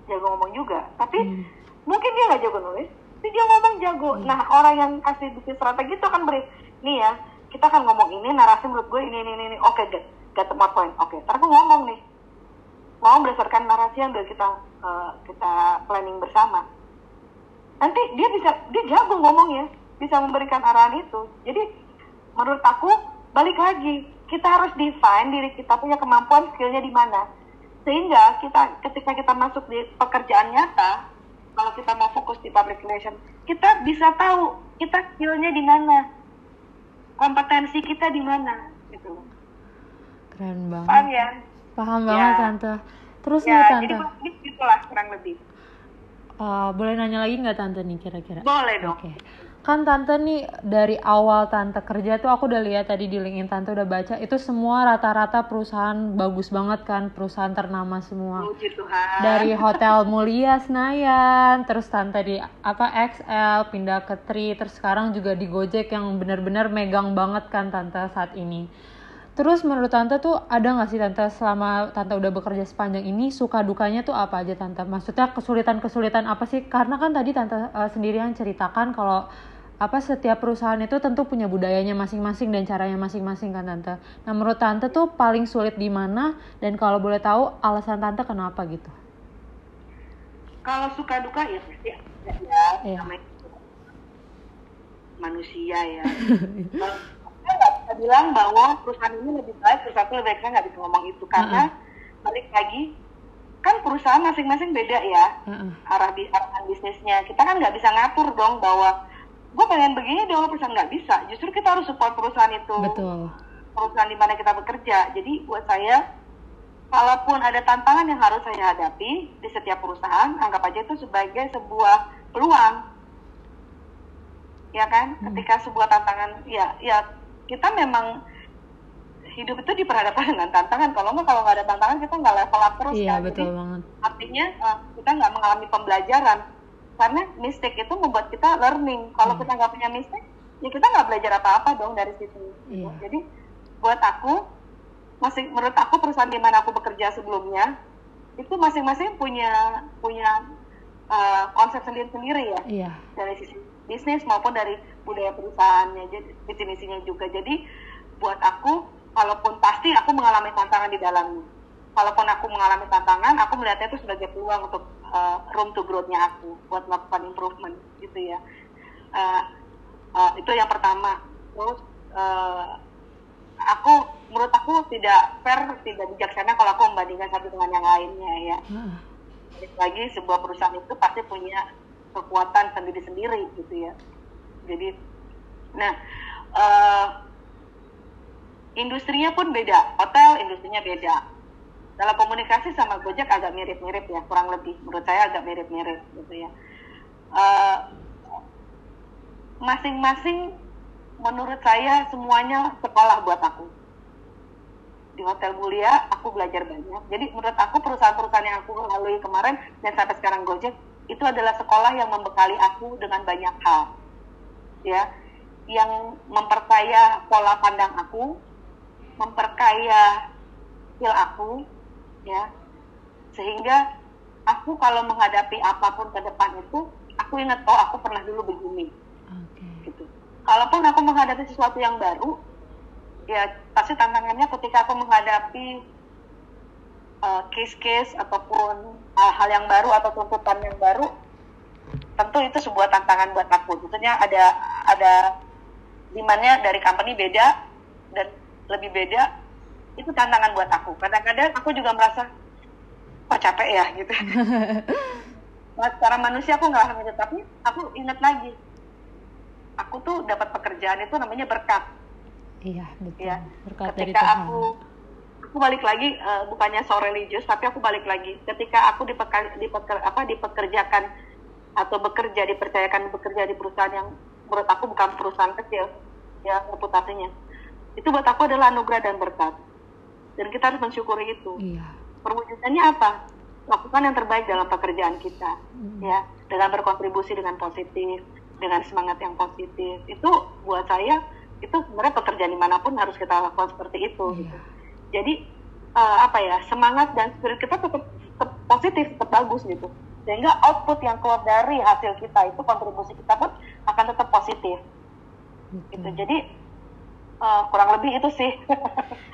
jago ngomong juga tapi hmm. mungkin dia nggak jago nulis tapi dia ngomong jago hmm. nah orang yang kasih bikin strategi itu akan beri nih ya kita akan ngomong ini narasi menurut gue ini ini ini oke okay, get get the point oke okay. aku ngomong nih ngomong berdasarkan narasi yang udah kita uh, kita planning bersama nanti dia bisa dia jago ngomongnya bisa memberikan arahan itu. Jadi menurut aku balik lagi kita harus define diri kita punya kemampuan skillnya di mana. Sehingga kita ketika kita masuk di pekerjaan nyata kalau kita mau fokus di public relation kita bisa tahu kita skillnya di mana. Kompetensi kita di mana gitu keren banget. Paham ya? Paham banget ya. tante. Terus ya, nih tante. jadi gitulah kurang lebih. Uh, boleh nanya lagi nggak tante nih kira-kira? Boleh dong. Okay kan tante nih dari awal tante kerja tuh aku udah lihat tadi di LinkedIn tante udah baca itu semua rata-rata perusahaan bagus banget kan perusahaan ternama semua dari hotel mulia Senayan terus tante di apa XL pindah ke Tri terus sekarang juga di Gojek yang benar-benar megang banget kan tante saat ini Terus menurut Tante tuh ada gak sih Tante selama Tante udah bekerja sepanjang ini suka dukanya tuh apa aja Tante? Maksudnya kesulitan-kesulitan apa sih? Karena kan tadi Tante uh, sendirian ceritakan kalau apa setiap perusahaan itu tentu punya budayanya masing-masing dan caranya masing-masing kan tante. Nah menurut tante tuh paling sulit di mana dan kalau boleh tahu alasan tante kenapa gitu? Kalau suka duka ya pasti ya, ya namanya manusia ya. saya nggak bisa bilang bahwa perusahaan ini lebih baik, perusahaan itu lebih baik. Saya nggak bisa ngomong itu karena uh -uh. balik lagi kan perusahaan masing-masing beda ya uh -uh. arah di arahan bisnisnya. Kita kan nggak bisa ngatur dong bahwa gue pengen begini dong perusahaan nggak bisa. Justru kita harus support perusahaan itu. Betul. Perusahaan di mana kita bekerja. Jadi buat saya kalaupun ada tantangan yang harus saya hadapi di setiap perusahaan anggap aja itu sebagai sebuah peluang. Ya kan? Hmm. ketika sebuah tantangan ya ya kita memang hidup itu diperhadapkan dengan tantangan. Kalau nggak kalau nggak ada tantangan kita nggak level up terus iya, kan? Betul Jadi, banget. artinya uh, kita nggak mengalami pembelajaran karena mistake itu membuat kita learning kalau hmm. kita nggak punya mistake ya kita nggak belajar apa-apa dong dari situ yeah. jadi buat aku masih menurut aku perusahaan di mana aku bekerja sebelumnya itu masing-masing punya punya uh, konsep sendiri-sendiri ya iya. dari sisi bisnis maupun dari budaya perusahaannya jadi visi misinya juga jadi buat aku kalaupun pasti aku mengalami tantangan di dalamnya kalaupun aku mengalami tantangan aku melihatnya itu sebagai peluang untuk uh, room to growth-nya aku buat melakukan improvement gitu ya. Uh, uh, itu yang pertama. Terus uh, aku menurut aku tidak fair tidak bijaksana kalau aku membandingkan satu dengan yang lainnya ya. Hmm. lagi sebuah perusahaan itu pasti punya kekuatan sendiri-sendiri gitu ya. Jadi nah uh, industrinya pun beda. Hotel industrinya beda dalam komunikasi sama Gojek agak mirip-mirip ya kurang lebih. Menurut saya agak mirip-mirip gitu ya. Uh, masing-masing menurut saya semuanya sekolah buat aku. Di Hotel Mulia aku belajar banyak. Jadi menurut aku perusahaan-perusahaan yang aku lalui kemarin dan sampai sekarang Gojek itu adalah sekolah yang membekali aku dengan banyak hal. Ya yang memperkaya pola pandang aku memperkaya skill aku ya. Sehingga aku kalau menghadapi apa pun ke depan itu aku ingat oh aku pernah dulu begini. Kalaupun aku menghadapi sesuatu yang baru ya pasti tantangannya ketika aku menghadapi uh, case-case ataupun hal-hal yang baru atau tuntutan yang baru tentu itu sebuah tantangan buat aku. Tentunya ada ada demandnya dari company beda dan lebih beda itu tantangan buat aku kadang-kadang aku juga merasa kok capek ya gitu nah, secara manusia aku nggak gitu tapi aku ingat lagi aku tuh dapat pekerjaan itu namanya berkat. Iya betul. Ya. Berkat Ketika dari Tuhan. aku aku balik lagi uh, bukannya so religius tapi aku balik lagi ketika aku dipeker, dipeker, apa dipekerjakan atau bekerja dipercayakan bekerja di perusahaan yang menurut aku bukan perusahaan kecil ya reputasinya itu buat aku adalah anugerah dan berkat dan kita harus mensyukuri itu iya. perwujudannya apa lakukan yang terbaik dalam pekerjaan kita hmm. ya dengan berkontribusi dengan positif dengan semangat yang positif itu buat saya itu sebenarnya pekerjaan di mana pun harus kita lakukan seperti itu yeah. gitu. jadi uh, apa ya semangat dan spirit kita tetap, tetap positif tetap bagus gitu sehingga output yang keluar dari hasil kita itu kontribusi kita pun akan tetap positif gitu jadi uh, kurang lebih itu sih.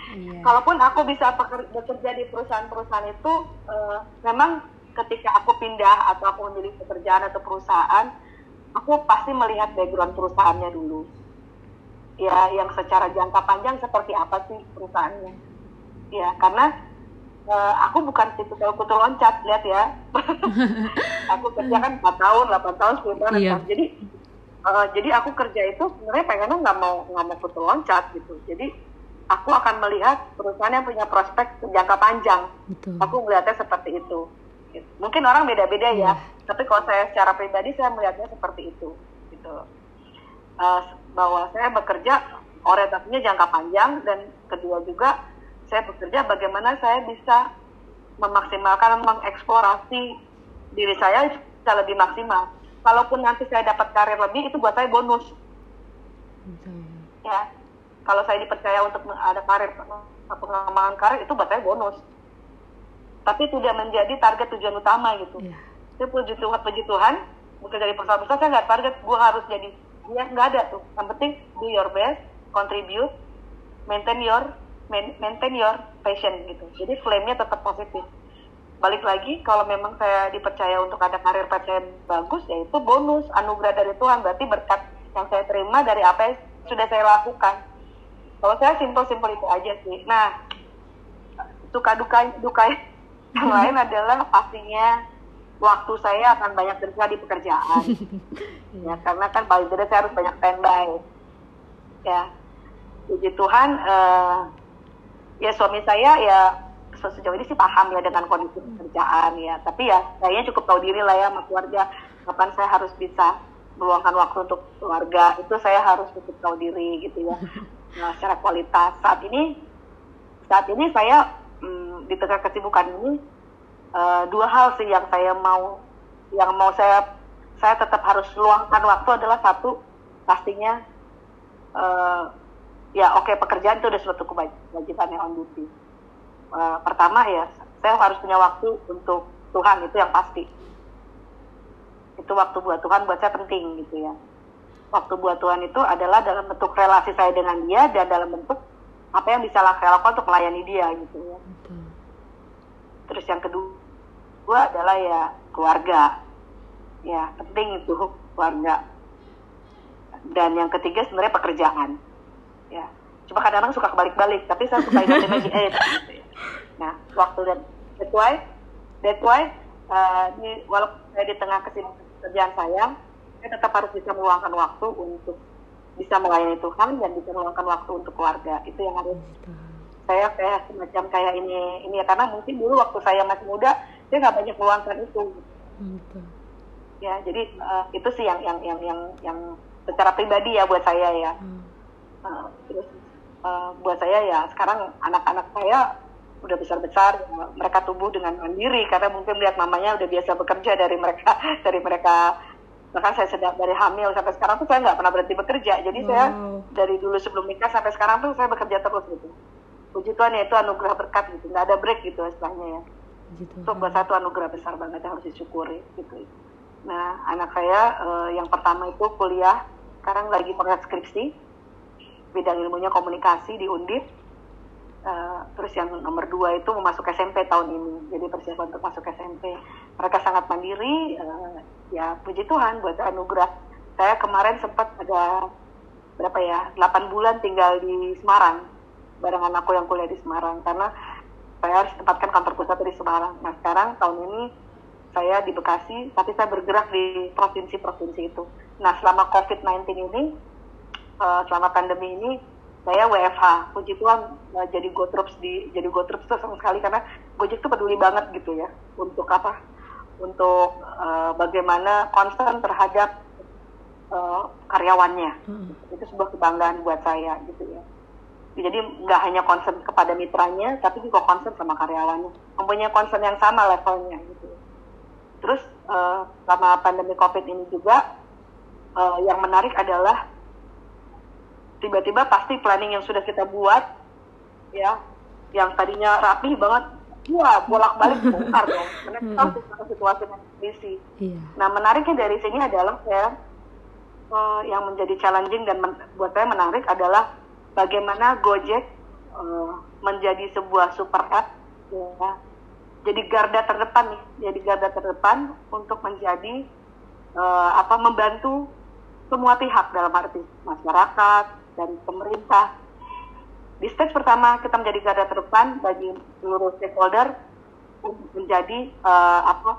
Yeah. kalaupun aku bisa bekerja di perusahaan-perusahaan itu uh, memang ketika aku pindah atau aku memilih pekerjaan atau perusahaan aku pasti melihat background perusahaannya dulu. Ya yang secara jangka panjang seperti apa sih perusahaannya. Ya karena uh, aku bukan tipe kutu loncat lihat ya. Aku kerja kan 4 tahun 8 tahun 10 tahun. Iya. jadi uh, jadi aku kerja itu sebenarnya pengennya nggak mau nggak mau kutu loncat gitu. Jadi aku akan melihat perusahaan yang punya prospek jangka panjang. Betul. aku melihatnya seperti itu. Mungkin orang beda-beda ya yeah. tapi kalau saya secara pribadi saya melihatnya seperti itu gitu. Uh, bahwa saya bekerja orientasinya jangka panjang dan kedua juga saya bekerja bagaimana saya bisa memaksimalkan mengeksplorasi diri saya bisa lebih maksimal kalaupun nanti saya dapat karir lebih itu buat saya bonus ya kalau saya dipercaya untuk ada karir pengembangan karir itu buat saya bonus tapi tidak menjadi target tujuan utama gitu. Yeah. Saya puji Tuhan, puji Tuhan, bukan dari perusahaan besar saya nggak target gue harus jadi dia nggak ada tuh. Yang penting do your best, contribute, maintain your maintain your passion gitu. Jadi flame-nya tetap positif. Balik lagi kalau memang saya dipercaya untuk ada karir path saya bagus ya itu bonus anugerah dari Tuhan berarti berkat yang saya terima dari apa yang sudah saya lakukan. Kalau saya simpel-simpel itu aja sih. Nah, suka duka duka yang lain adalah pastinya waktu saya akan banyak kerja di pekerjaan ya karena kan paling tidak saya harus banyak standby ya puji Tuhan uh, ya suami saya ya sejauh ini sih paham ya dengan kondisi pekerjaan ya. Tapi ya kayaknya cukup tahu diri lah ya sama keluarga. Kapan saya harus bisa meluangkan waktu untuk keluarga? Itu saya harus cukup tahu diri gitu ya. Nah, secara kualitas. Saat ini saat ini saya hmm, di tengah kesibukan ini uh, dua hal sih yang saya mau yang mau saya saya tetap harus luangkan waktu adalah satu pastinya uh, ya oke okay, pekerjaan itu udah suatu kewajiban yang on duty uh, pertama ya saya harus punya waktu untuk Tuhan itu yang pasti. Itu waktu buat Tuhan buat saya penting gitu ya. Waktu buat Tuhan itu adalah dalam bentuk relasi saya dengan dia dan dalam bentuk apa yang bisa saya lakukan untuk melayani dia gitu ya. Terus yang kedua adalah ya keluarga. Ya penting itu keluarga. Dan yang ketiga sebenarnya pekerjaan. Ya cuma kadang-kadang suka kebalik-balik tapi saya suka ingatin lagi eh gitu ya. Nah waktu dan that's why that's why uh, ini walaupun saya di tengah kesibukan kerjaan saya saya tetap harus bisa meluangkan waktu untuk bisa melayani Tuhan dan bisa meluangkan waktu untuk keluarga itu yang harus saya kayak semacam kayak ini ini ya karena mungkin dulu waktu saya masih muda saya nggak banyak meluangkan itu Betul. ya jadi uh, itu sih yang yang yang yang yang secara pribadi ya buat saya ya hmm. uh, terus uh, buat saya ya sekarang anak-anak saya udah besar-besar mereka tumbuh dengan mandiri karena mungkin lihat mamanya udah biasa bekerja dari mereka dari mereka. Bahkan saya sedang dari hamil sampai sekarang tuh saya nggak pernah berhenti bekerja. Jadi wow. saya dari dulu sebelum nikah sampai sekarang tuh saya bekerja terus gitu. Puji Tuhan ya itu anugerah berkat gitu. Nggak ada break gitu istilahnya ya. Itu buat satu anugerah besar banget yang harus disyukuri gitu. Nah anak saya uh, yang pertama itu kuliah sekarang lagi pengen skripsi bidang ilmunya komunikasi di Undip uh, terus yang nomor dua itu masuk SMP tahun ini. Jadi persiapan untuk masuk SMP mereka sangat mandiri. Uh, ya puji Tuhan buat anugerah. Saya kemarin sempat ada berapa ya 8 bulan tinggal di Semarang. Bareng anakku yang kuliah di Semarang. Karena saya harus tempatkan kantor pusat di Semarang. Nah sekarang tahun ini saya di Bekasi, tapi saya bergerak di provinsi-provinsi itu. Nah, selama COVID-19 ini, uh, selama pandemi ini, saya WFH. Puji Tuhan uh, jadi GoTroops di jadi GoTroops itu sama sekali karena Gojek itu peduli banget gitu ya untuk apa? Untuk uh, bagaimana concern terhadap uh, karyawannya. Hmm. Itu sebuah kebanggaan buat saya gitu ya. Jadi nggak hanya concern kepada mitranya, tapi juga concern sama karyawannya. Mempunyai concern yang sama levelnya gitu. Terus uh, selama pandemi COVID ini juga uh, yang menarik adalah tiba-tiba pasti planning yang sudah kita buat ya yang tadinya rapi banget wah bolak-balik bongkar dong. Karena kita harus situasi dan kondisi iya. nah menariknya dari sini adalah ya uh, yang menjadi challenging dan men buat saya menarik adalah bagaimana Gojek uh, menjadi sebuah super app ya jadi garda terdepan nih, jadi garda terdepan untuk menjadi uh, apa membantu semua pihak dalam arti masyarakat dan pemerintah. Di stage pertama kita menjadi garda terdepan bagi seluruh stakeholder untuk menjadi uh, apa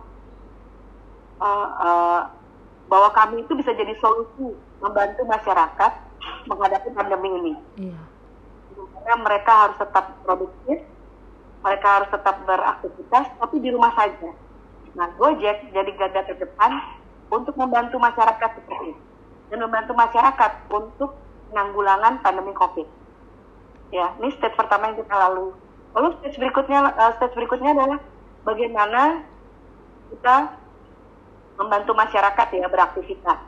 uh, uh, bahwa kami itu bisa jadi solusi membantu masyarakat menghadapi pandemi ini. Iya. Karena mereka harus tetap produktif, mereka harus tetap beraktivitas tapi di rumah saja. Nah, Gojek jadi garda terdepan untuk membantu masyarakat seperti itu dan membantu masyarakat untuk penanggulangan pandemi COVID. Ya, ini stage pertama yang kita lalu. Lalu stage berikutnya, uh, stage berikutnya adalah bagaimana kita membantu masyarakat ya beraktivitas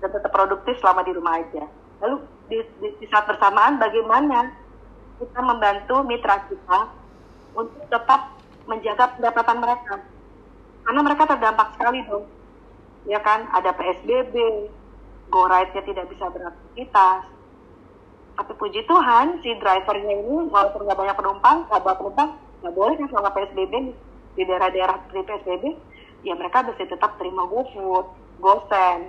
dan tetap produktif selama di rumah aja. Lalu di, di, di saat bersamaan bagaimana kita membantu mitra kita untuk tetap menjaga pendapatan mereka. Karena mereka terdampak sekali dong. Ya kan, ada PSBB, go ride-nya tidak bisa beraktivitas. Tapi puji Tuhan, si drivernya ini walaupun nggak banyak penumpang, nggak bawa penumpang, nggak boleh kan selama PSBB di daerah-daerah seperti PSBB, ya mereka bisa tetap terima GoFood, GoSend,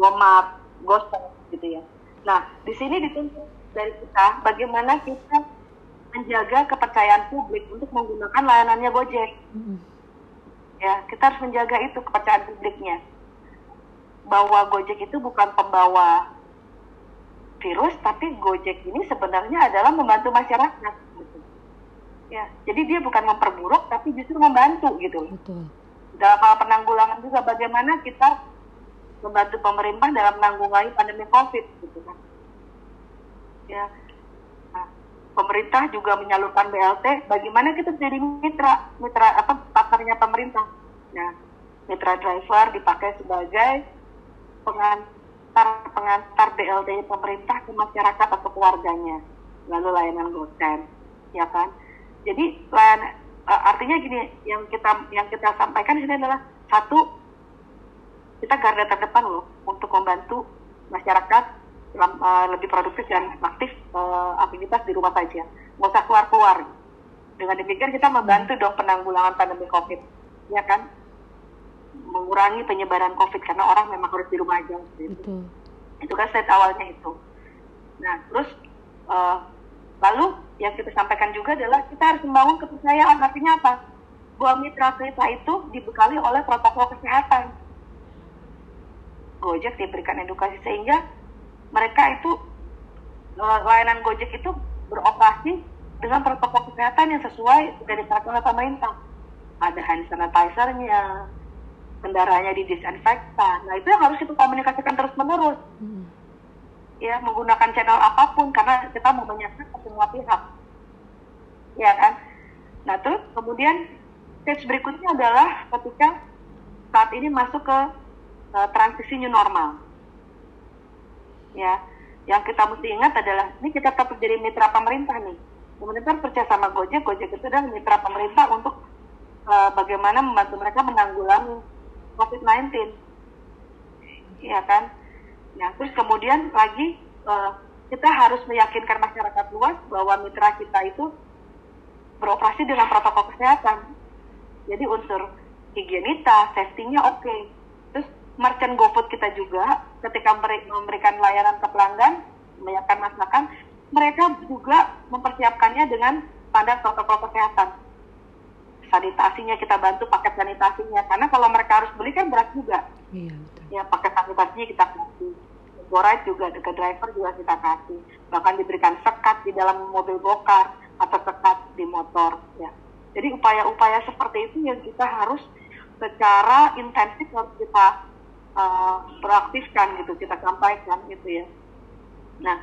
GoMart, GoSend gitu ya. Nah, di sini dituntut dari kita bagaimana kita menjaga kepercayaan publik untuk menggunakan layanannya Gojek. Ya, kita harus menjaga itu kepercayaan publiknya. Bahwa Gojek itu bukan pembawa virus, tapi Gojek ini sebenarnya adalah membantu masyarakat. Gitu. Ya, jadi dia bukan memperburuk, tapi justru membantu gitu. Betul. Dalam hal penanggulangan juga bagaimana kita membantu pemerintah dalam menanggulangi pandemi COVID gitu kan. Ya, pemerintah juga menyalurkan BLT, bagaimana kita jadi mitra, mitra apa partnernya pemerintah. Nah, mitra driver dipakai sebagai pengantar pengantar BLT pemerintah ke masyarakat atau keluarganya, lalu layanan gosen, ya kan? Jadi layan, uh, artinya gini yang kita yang kita sampaikan di sini adalah satu kita garda terdepan loh untuk membantu masyarakat uh, lebih produktif dan aktif uh, aktivitas di rumah saja. Nggak usah keluar keluar dengan demikian kita membantu dong penanggulangan pandemi covid ya kan mengurangi penyebaran covid karena orang memang harus di rumah aja. Itu itu kan set awalnya itu. Nah terus uh, lalu yang kita sampaikan juga adalah kita harus membangun kepercayaan. Artinya apa? Bahwa mitra kita itu dibekali oleh protokol kesehatan. Gojek diberikan edukasi sehingga mereka itu eh, layanan Gojek itu beroperasi dengan protokol kesehatan yang sesuai dari peraturan pemerintah. Ada hand sanitizer-nya, kendaraannya didisinfektan. Nah itu yang harus kita komunikasikan terus menerus. Hmm. Ya menggunakan channel apa pun karena kita mau menyasar ke semua pihak. Ya kan. Nah terus kemudian stage berikutnya adalah ketika saat ini masuk ke uh, transisi new normal. Ya, yang kita mesti ingat adalah ini kita tetap jadi mitra pemerintah nih. Pemerintah percaya sama Gojek, Gojek itu adalah mitra pemerintah untuk uh, bagaimana membantu mereka menanggulangi COVID-19. Ya kan? Nah, terus kemudian lagi uh, kita harus meyakinkan masyarakat luas bahwa mitra kita itu beroperasi dengan protokol kesehatan. Jadi unsur higienitas, safety-nya oke. Okay. Terus merchant GoFood kita juga ketika memberikan layanan ke pelanggan, menyiapkan masakan, mereka juga mempersiapkannya dengan standar protokol kesehatan. Sanitasinya kita bantu paket sanitasinya karena kalau mereka harus beli kan berat juga. Iya betul. Ya paket sanitasinya kita kasih. Borite juga ke driver juga kita kasih. Bahkan diberikan sekat di dalam mobil bokar atau sekat di motor. Ya. Jadi upaya-upaya seperti itu yang kita harus secara intensif harus kita uh, gitu, kita sampaikan gitu ya. Nah,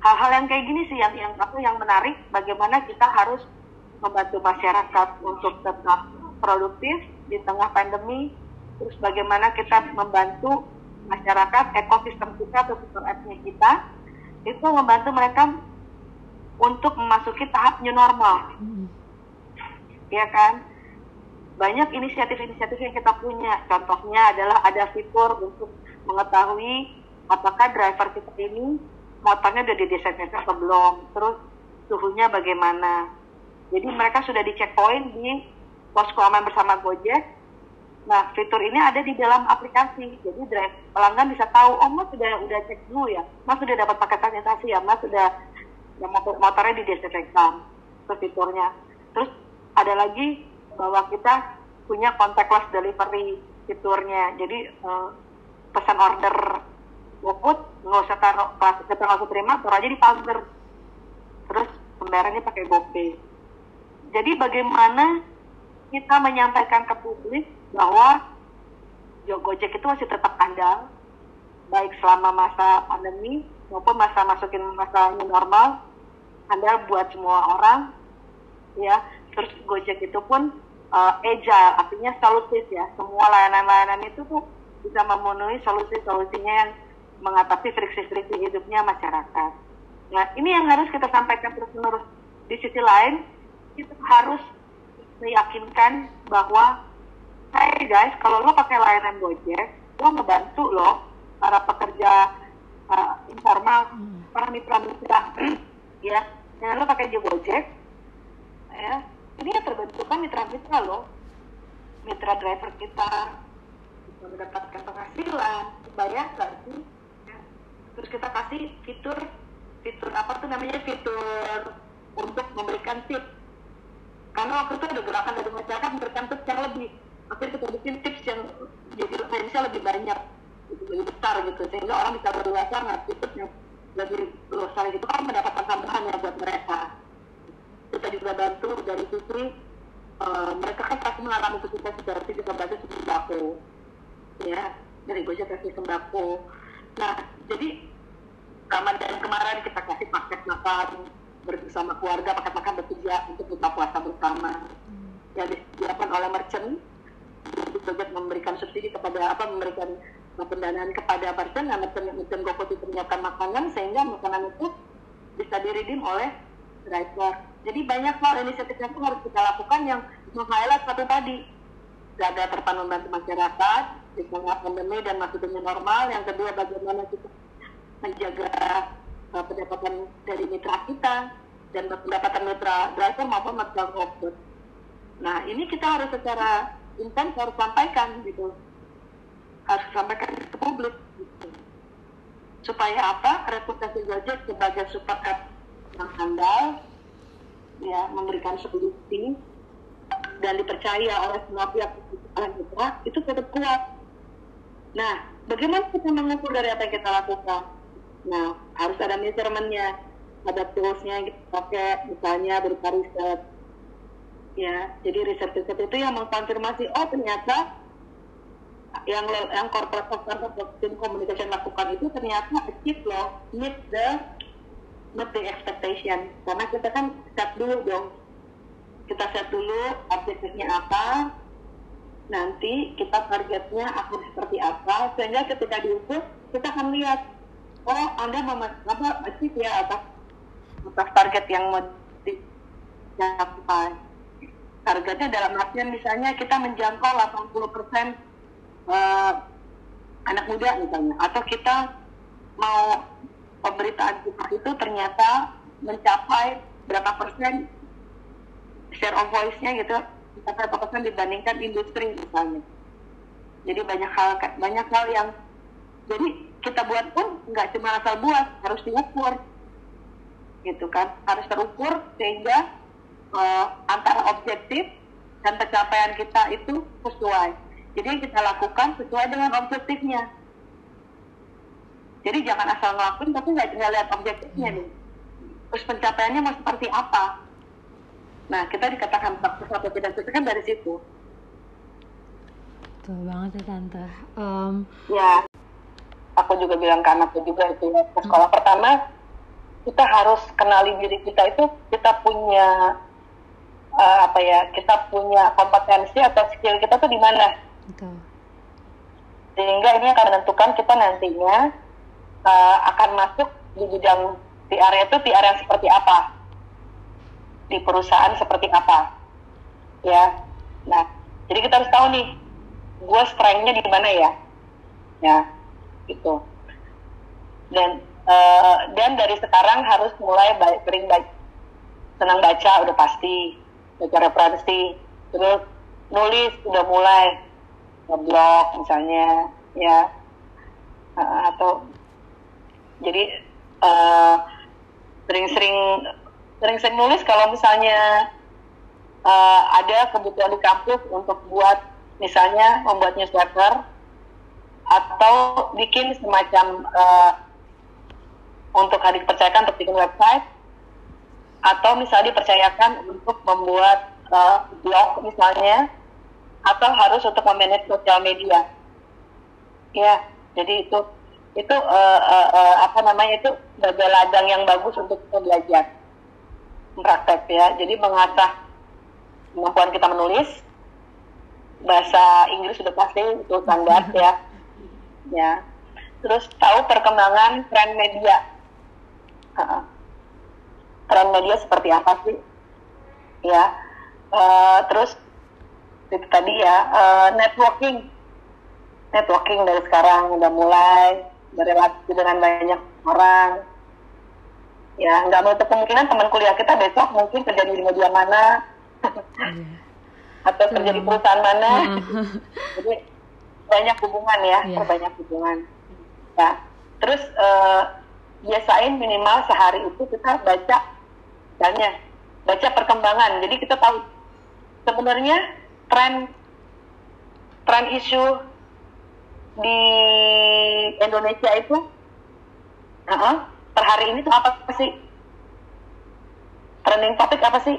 hal-hal yang kayak gini sih yang yang aku yang menarik bagaimana kita harus membantu masyarakat untuk tetap produktif di tengah pandemi. Terus bagaimana kita membantu masyarakat ekosistem kita atau super appnya kita itu membantu mereka untuk memasuki tahap new normal. Hmm. ya kan? Banyak inisiatif-inisiatif yang kita punya. Contohnya adalah ada fitur untuk mengetahui apakah driver kita ini motornya udah didesainkan atau belum. Terus suhunya bagaimana jadi mereka sudah di checkpoint di posko aman bersama Gojek. Nah fitur ini ada di dalam aplikasi. Jadi drive, pelanggan bisa tahu oh mas sudah udah cek dulu ya. Mas sudah dapat paket sanitasi ya mas sudah ya, motor motornya didesinfektan itu fiturnya. Terus ada lagi bahwa kita punya contactless delivery fiturnya. Jadi uh, pesan order GoFood nggak usah taruh kita nggak usah terima taruh aja di pagar. Terus pembayarannya pakai GoPay jadi bagaimana kita menyampaikan ke publik bahwa Gojek itu masih tetap andal baik selama masa pandemi maupun masa masukin masa new normal andal buat semua orang ya terus Gojek itu pun uh, agile artinya solutif ya semua layanan-layanan itu tuh bisa memenuhi solusi-solusinya yang mengatasi friksi-friksi hidupnya masyarakat. Nah, ini yang harus kita sampaikan terus-menerus. Di sisi lain, kita harus meyakinkan bahwa, hey guys, kalau lo pakai layanan Gojek, lo ngebantu lo para pekerja uh, informal, hmm. para mitra-mitra, ya, yang lo pakai Gojek, ya, ini yang terbentuk kan mitra-mitra lo, mitra driver kita, bisa mendapatkan penghasilan, bayar gak sih? terus kita kasih fitur fitur apa tuh namanya fitur untuk memberikan tip karena waktu itu ada gerakan dari masyarakat tips yang lebih akhirnya kita bikin tips yang jadi range lebih banyak lebih besar gitu. Sehingga orang bisa berluasa ngasih tips yang lebih besar gitu. Kan mendapatkan tambahan ya buat mereka. Kita juga bantu dari sisi uh, mereka kan pasti mengalami kesulitan seperti kita bantu sembako. Ya dari kasih sembako. Nah, jadi Ramadan kemarin kita kasih paket makan bersama keluarga, paket makan bertiga untuk buka puasa bersama. Hmm. Yang disediakan oleh merchant, juga memberikan subsidi kepada apa, memberikan pendanaan kepada merchant, nah merchant, merchant GoFood itu menyiapkan makanan sehingga makanan itu bisa diridim oleh driver jadi banyak hal inisiatif yang harus kita lakukan yang meng-highlight satu tadi jaga terpadu membantu masyarakat di tengah pandemi dan masih dengan normal yang kedua bagaimana kita menjaga uh, pendapatan dari mitra kita dan pendapatan mitra driver maupun mitra robot. Nah ini kita harus secara intens harus sampaikan gitu harus sampaikan ke publik gitu. supaya apa reputasi Gojek sebagai super app yang handal ya memberikan solusi dan dipercaya oleh semua pihak mitra itu tetap kuat. Nah, bagaimana kita mengukur dari apa yang kita lakukan? Nah, harus ada measurementnya, ada toolsnya kita pakai, misalnya berupa riset. Ya, jadi riset-riset itu yang mengkonfirmasi, oh ternyata yang yang corporate software tim communication lakukan itu ternyata achieve loh, meet the meet the expectation. Karena kita kan set dulu dong, kita set dulu objektifnya apa, nanti kita targetnya akan seperti apa, sehingga ketika diukur kita akan lihat oh anda apa achieve ya atas atas target yang mau dicapai. Targetnya dalam artian misalnya kita menjangkau 80 persen uh, anak muda misalnya. Atau kita mau pemberitaan kita itu ternyata mencapai berapa persen share of voice-nya gitu berapa persen dibandingkan industri misalnya. Jadi banyak hal banyak hal yang jadi kita buat pun nggak cuma asal buat harus diukur. Gitu kan harus terukur sehingga uh, antara objektif dan pencapaian kita itu sesuai. Jadi yang kita lakukan sesuai dengan objektifnya. Jadi jangan asal ngelakuin tapi nggak lihat objektifnya nih. Terus pencapaiannya mau seperti apa? Nah kita dikatakan sukses atau tidak sukses kan dari situ. Betul banget ya tante. Um, ya aku juga bilang ke anakku juga itu ke sekolah. Hmm. pertama kita harus kenali diri kita itu kita punya uh, apa ya kita punya kompetensi atau skill kita tuh di mana. Sehingga ini akan menentukan kita nantinya uh, akan masuk di bidang PR itu PR yang seperti apa. Di perusahaan seperti apa. Ya. Nah jadi kita harus tahu nih gue strengthnya di mana ya. Ya gitu. Dan uh, dan dari sekarang harus mulai baik, sering baik senang baca udah pasti. Baca referensi. Terus nulis udah mulai. Blog misalnya ya. Uh, atau jadi uh, sering-sering sering-sering nulis kalau misalnya uh, ada kebutuhan di kampus untuk buat misalnya membuat newsletter atau bikin semacam uh, untuk hari dipercayakan untuk bikin website atau misalnya dipercayakan untuk membuat uh, blog misalnya atau harus untuk memanage sosial media. Ya jadi itu itu uh, uh, uh, apa namanya itu sebagai ladang yang bagus untuk kita belajar. Praktek ya. Jadi mengasah kemampuan kita menulis bahasa Inggris sudah pasti itu standar ya ya. Terus tahu perkembangan tren media. Uh, tren media seperti apa sih? Ya. Uh, terus itu tadi ya uh, networking. Networking dari sekarang udah mulai berrelasi dengan banyak orang. Ya nggak menutup kemungkinan teman kuliah kita besok mungkin kerja di media mana. Yeah. atau kerja di perusahaan mana. Jadi banyak hubungan ya, yeah. banyak hubungan. Ya, terus uh, biasain minimal sehari itu kita baca banyak, baca perkembangan. Jadi kita tahu sebenarnya tren tren isu di Indonesia itu uh -uh, per hari ini tuh apa sih? Trending topik apa sih?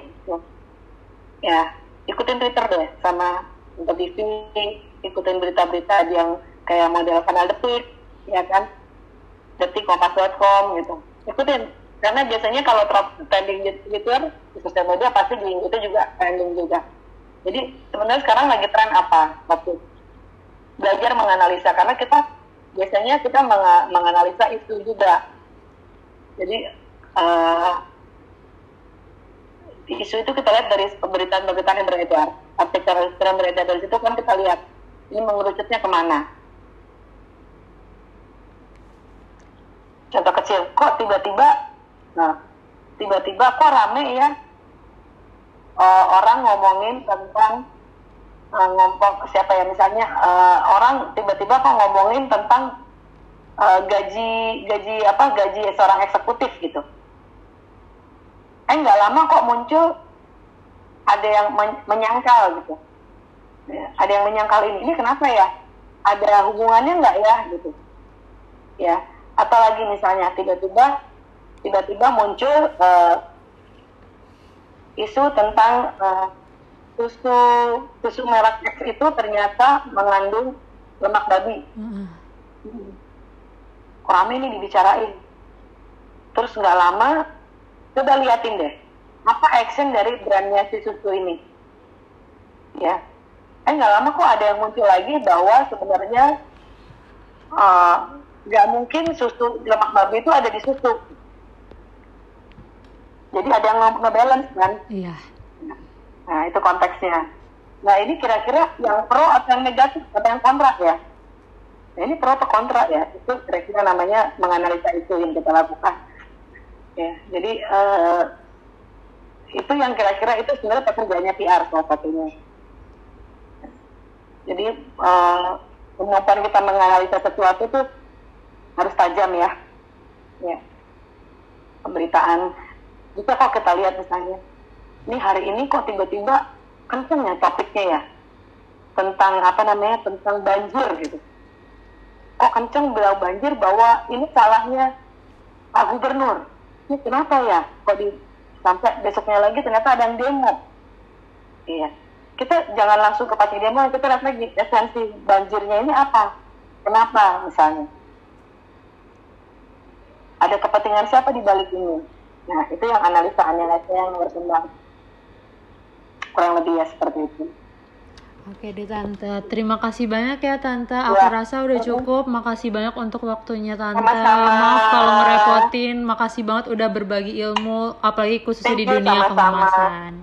Ya, ikutin Twitter deh sama TV ikutin berita-berita yang kayak model kanal detik ya kan? Detik kompas.com gitu. Ikutin. Karena biasanya kalau trending di Twitter di sosial media pasti di itu juga trending juga. Jadi sebenarnya sekarang lagi tren apa? Waktu belajar menganalisa. Karena kita biasanya kita meng menganalisa isu juga. Jadi uh, isu itu kita lihat dari pemberitaan-pemberitaan yang beredar. Artikel yang beredar dari situ kan kita lihat ini mengerucutnya ke mana? Contoh kecil kok tiba-tiba nah tiba-tiba kok rame ya? Uh, orang ngomongin tentang uh, ngomong siapa ya misalnya uh, orang tiba-tiba kok ngomongin tentang uh, gaji gaji apa gaji seorang eksekutif gitu. Eh nggak lama kok muncul ada yang men menyangkal gitu ada yang menyangkal ini ini kenapa ya ada hubungannya nggak ya gitu ya atau lagi misalnya tiba-tiba tiba-tiba muncul uh, isu tentang uh, susu susu merek X itu ternyata mengandung lemak babi. Mm -hmm. Rame ini dibicarain. Terus nggak lama, coba liatin deh, apa action dari brandnya si susu ini. Ya, eh nggak lama kok ada yang muncul lagi bahwa sebenarnya uh, nggak mungkin susu lemak babi itu ada di susu. Jadi ada yang nge-balance kan? Iya. Nah itu konteksnya. Nah ini kira-kira yang pro atau yang negatif atau yang kontra ya? Nah, ini pro atau kontra ya? Itu kira-kira namanya menganalisa itu yang kita lakukan. Ya jadi uh, itu yang kira-kira itu sebenarnya pekerjaannya PR salah satunya jadi uh, kita menganalisa sesuatu itu harus tajam ya ya pemberitaan jika kalau kita lihat misalnya, ini hari ini kok tiba-tiba kenceng ya topiknya ya tentang apa namanya tentang banjir gitu. Kok kenceng bilang banjir bahwa ini salahnya Pak Gubernur. Ini kenapa ya? Kok di sampai besoknya lagi ternyata ada yang demo. Iya. Kita jangan langsung ke pasti demo, kita lihat lagi esensi banjirnya ini apa? Kenapa misalnya? Ada kepentingan siapa di balik ini? Nah, itu yang analisa analisa yang berkembang. Kurang lebih ya seperti itu. Oke deh Tante, terima kasih banyak ya Tante. Aku ya. rasa udah cukup. Makasih banyak untuk waktunya Tante. Sama-sama. Maaf kalau ngerepotin. Makasih banget udah berbagi ilmu, apalagi khususnya di dunia sama -sama. kemasan.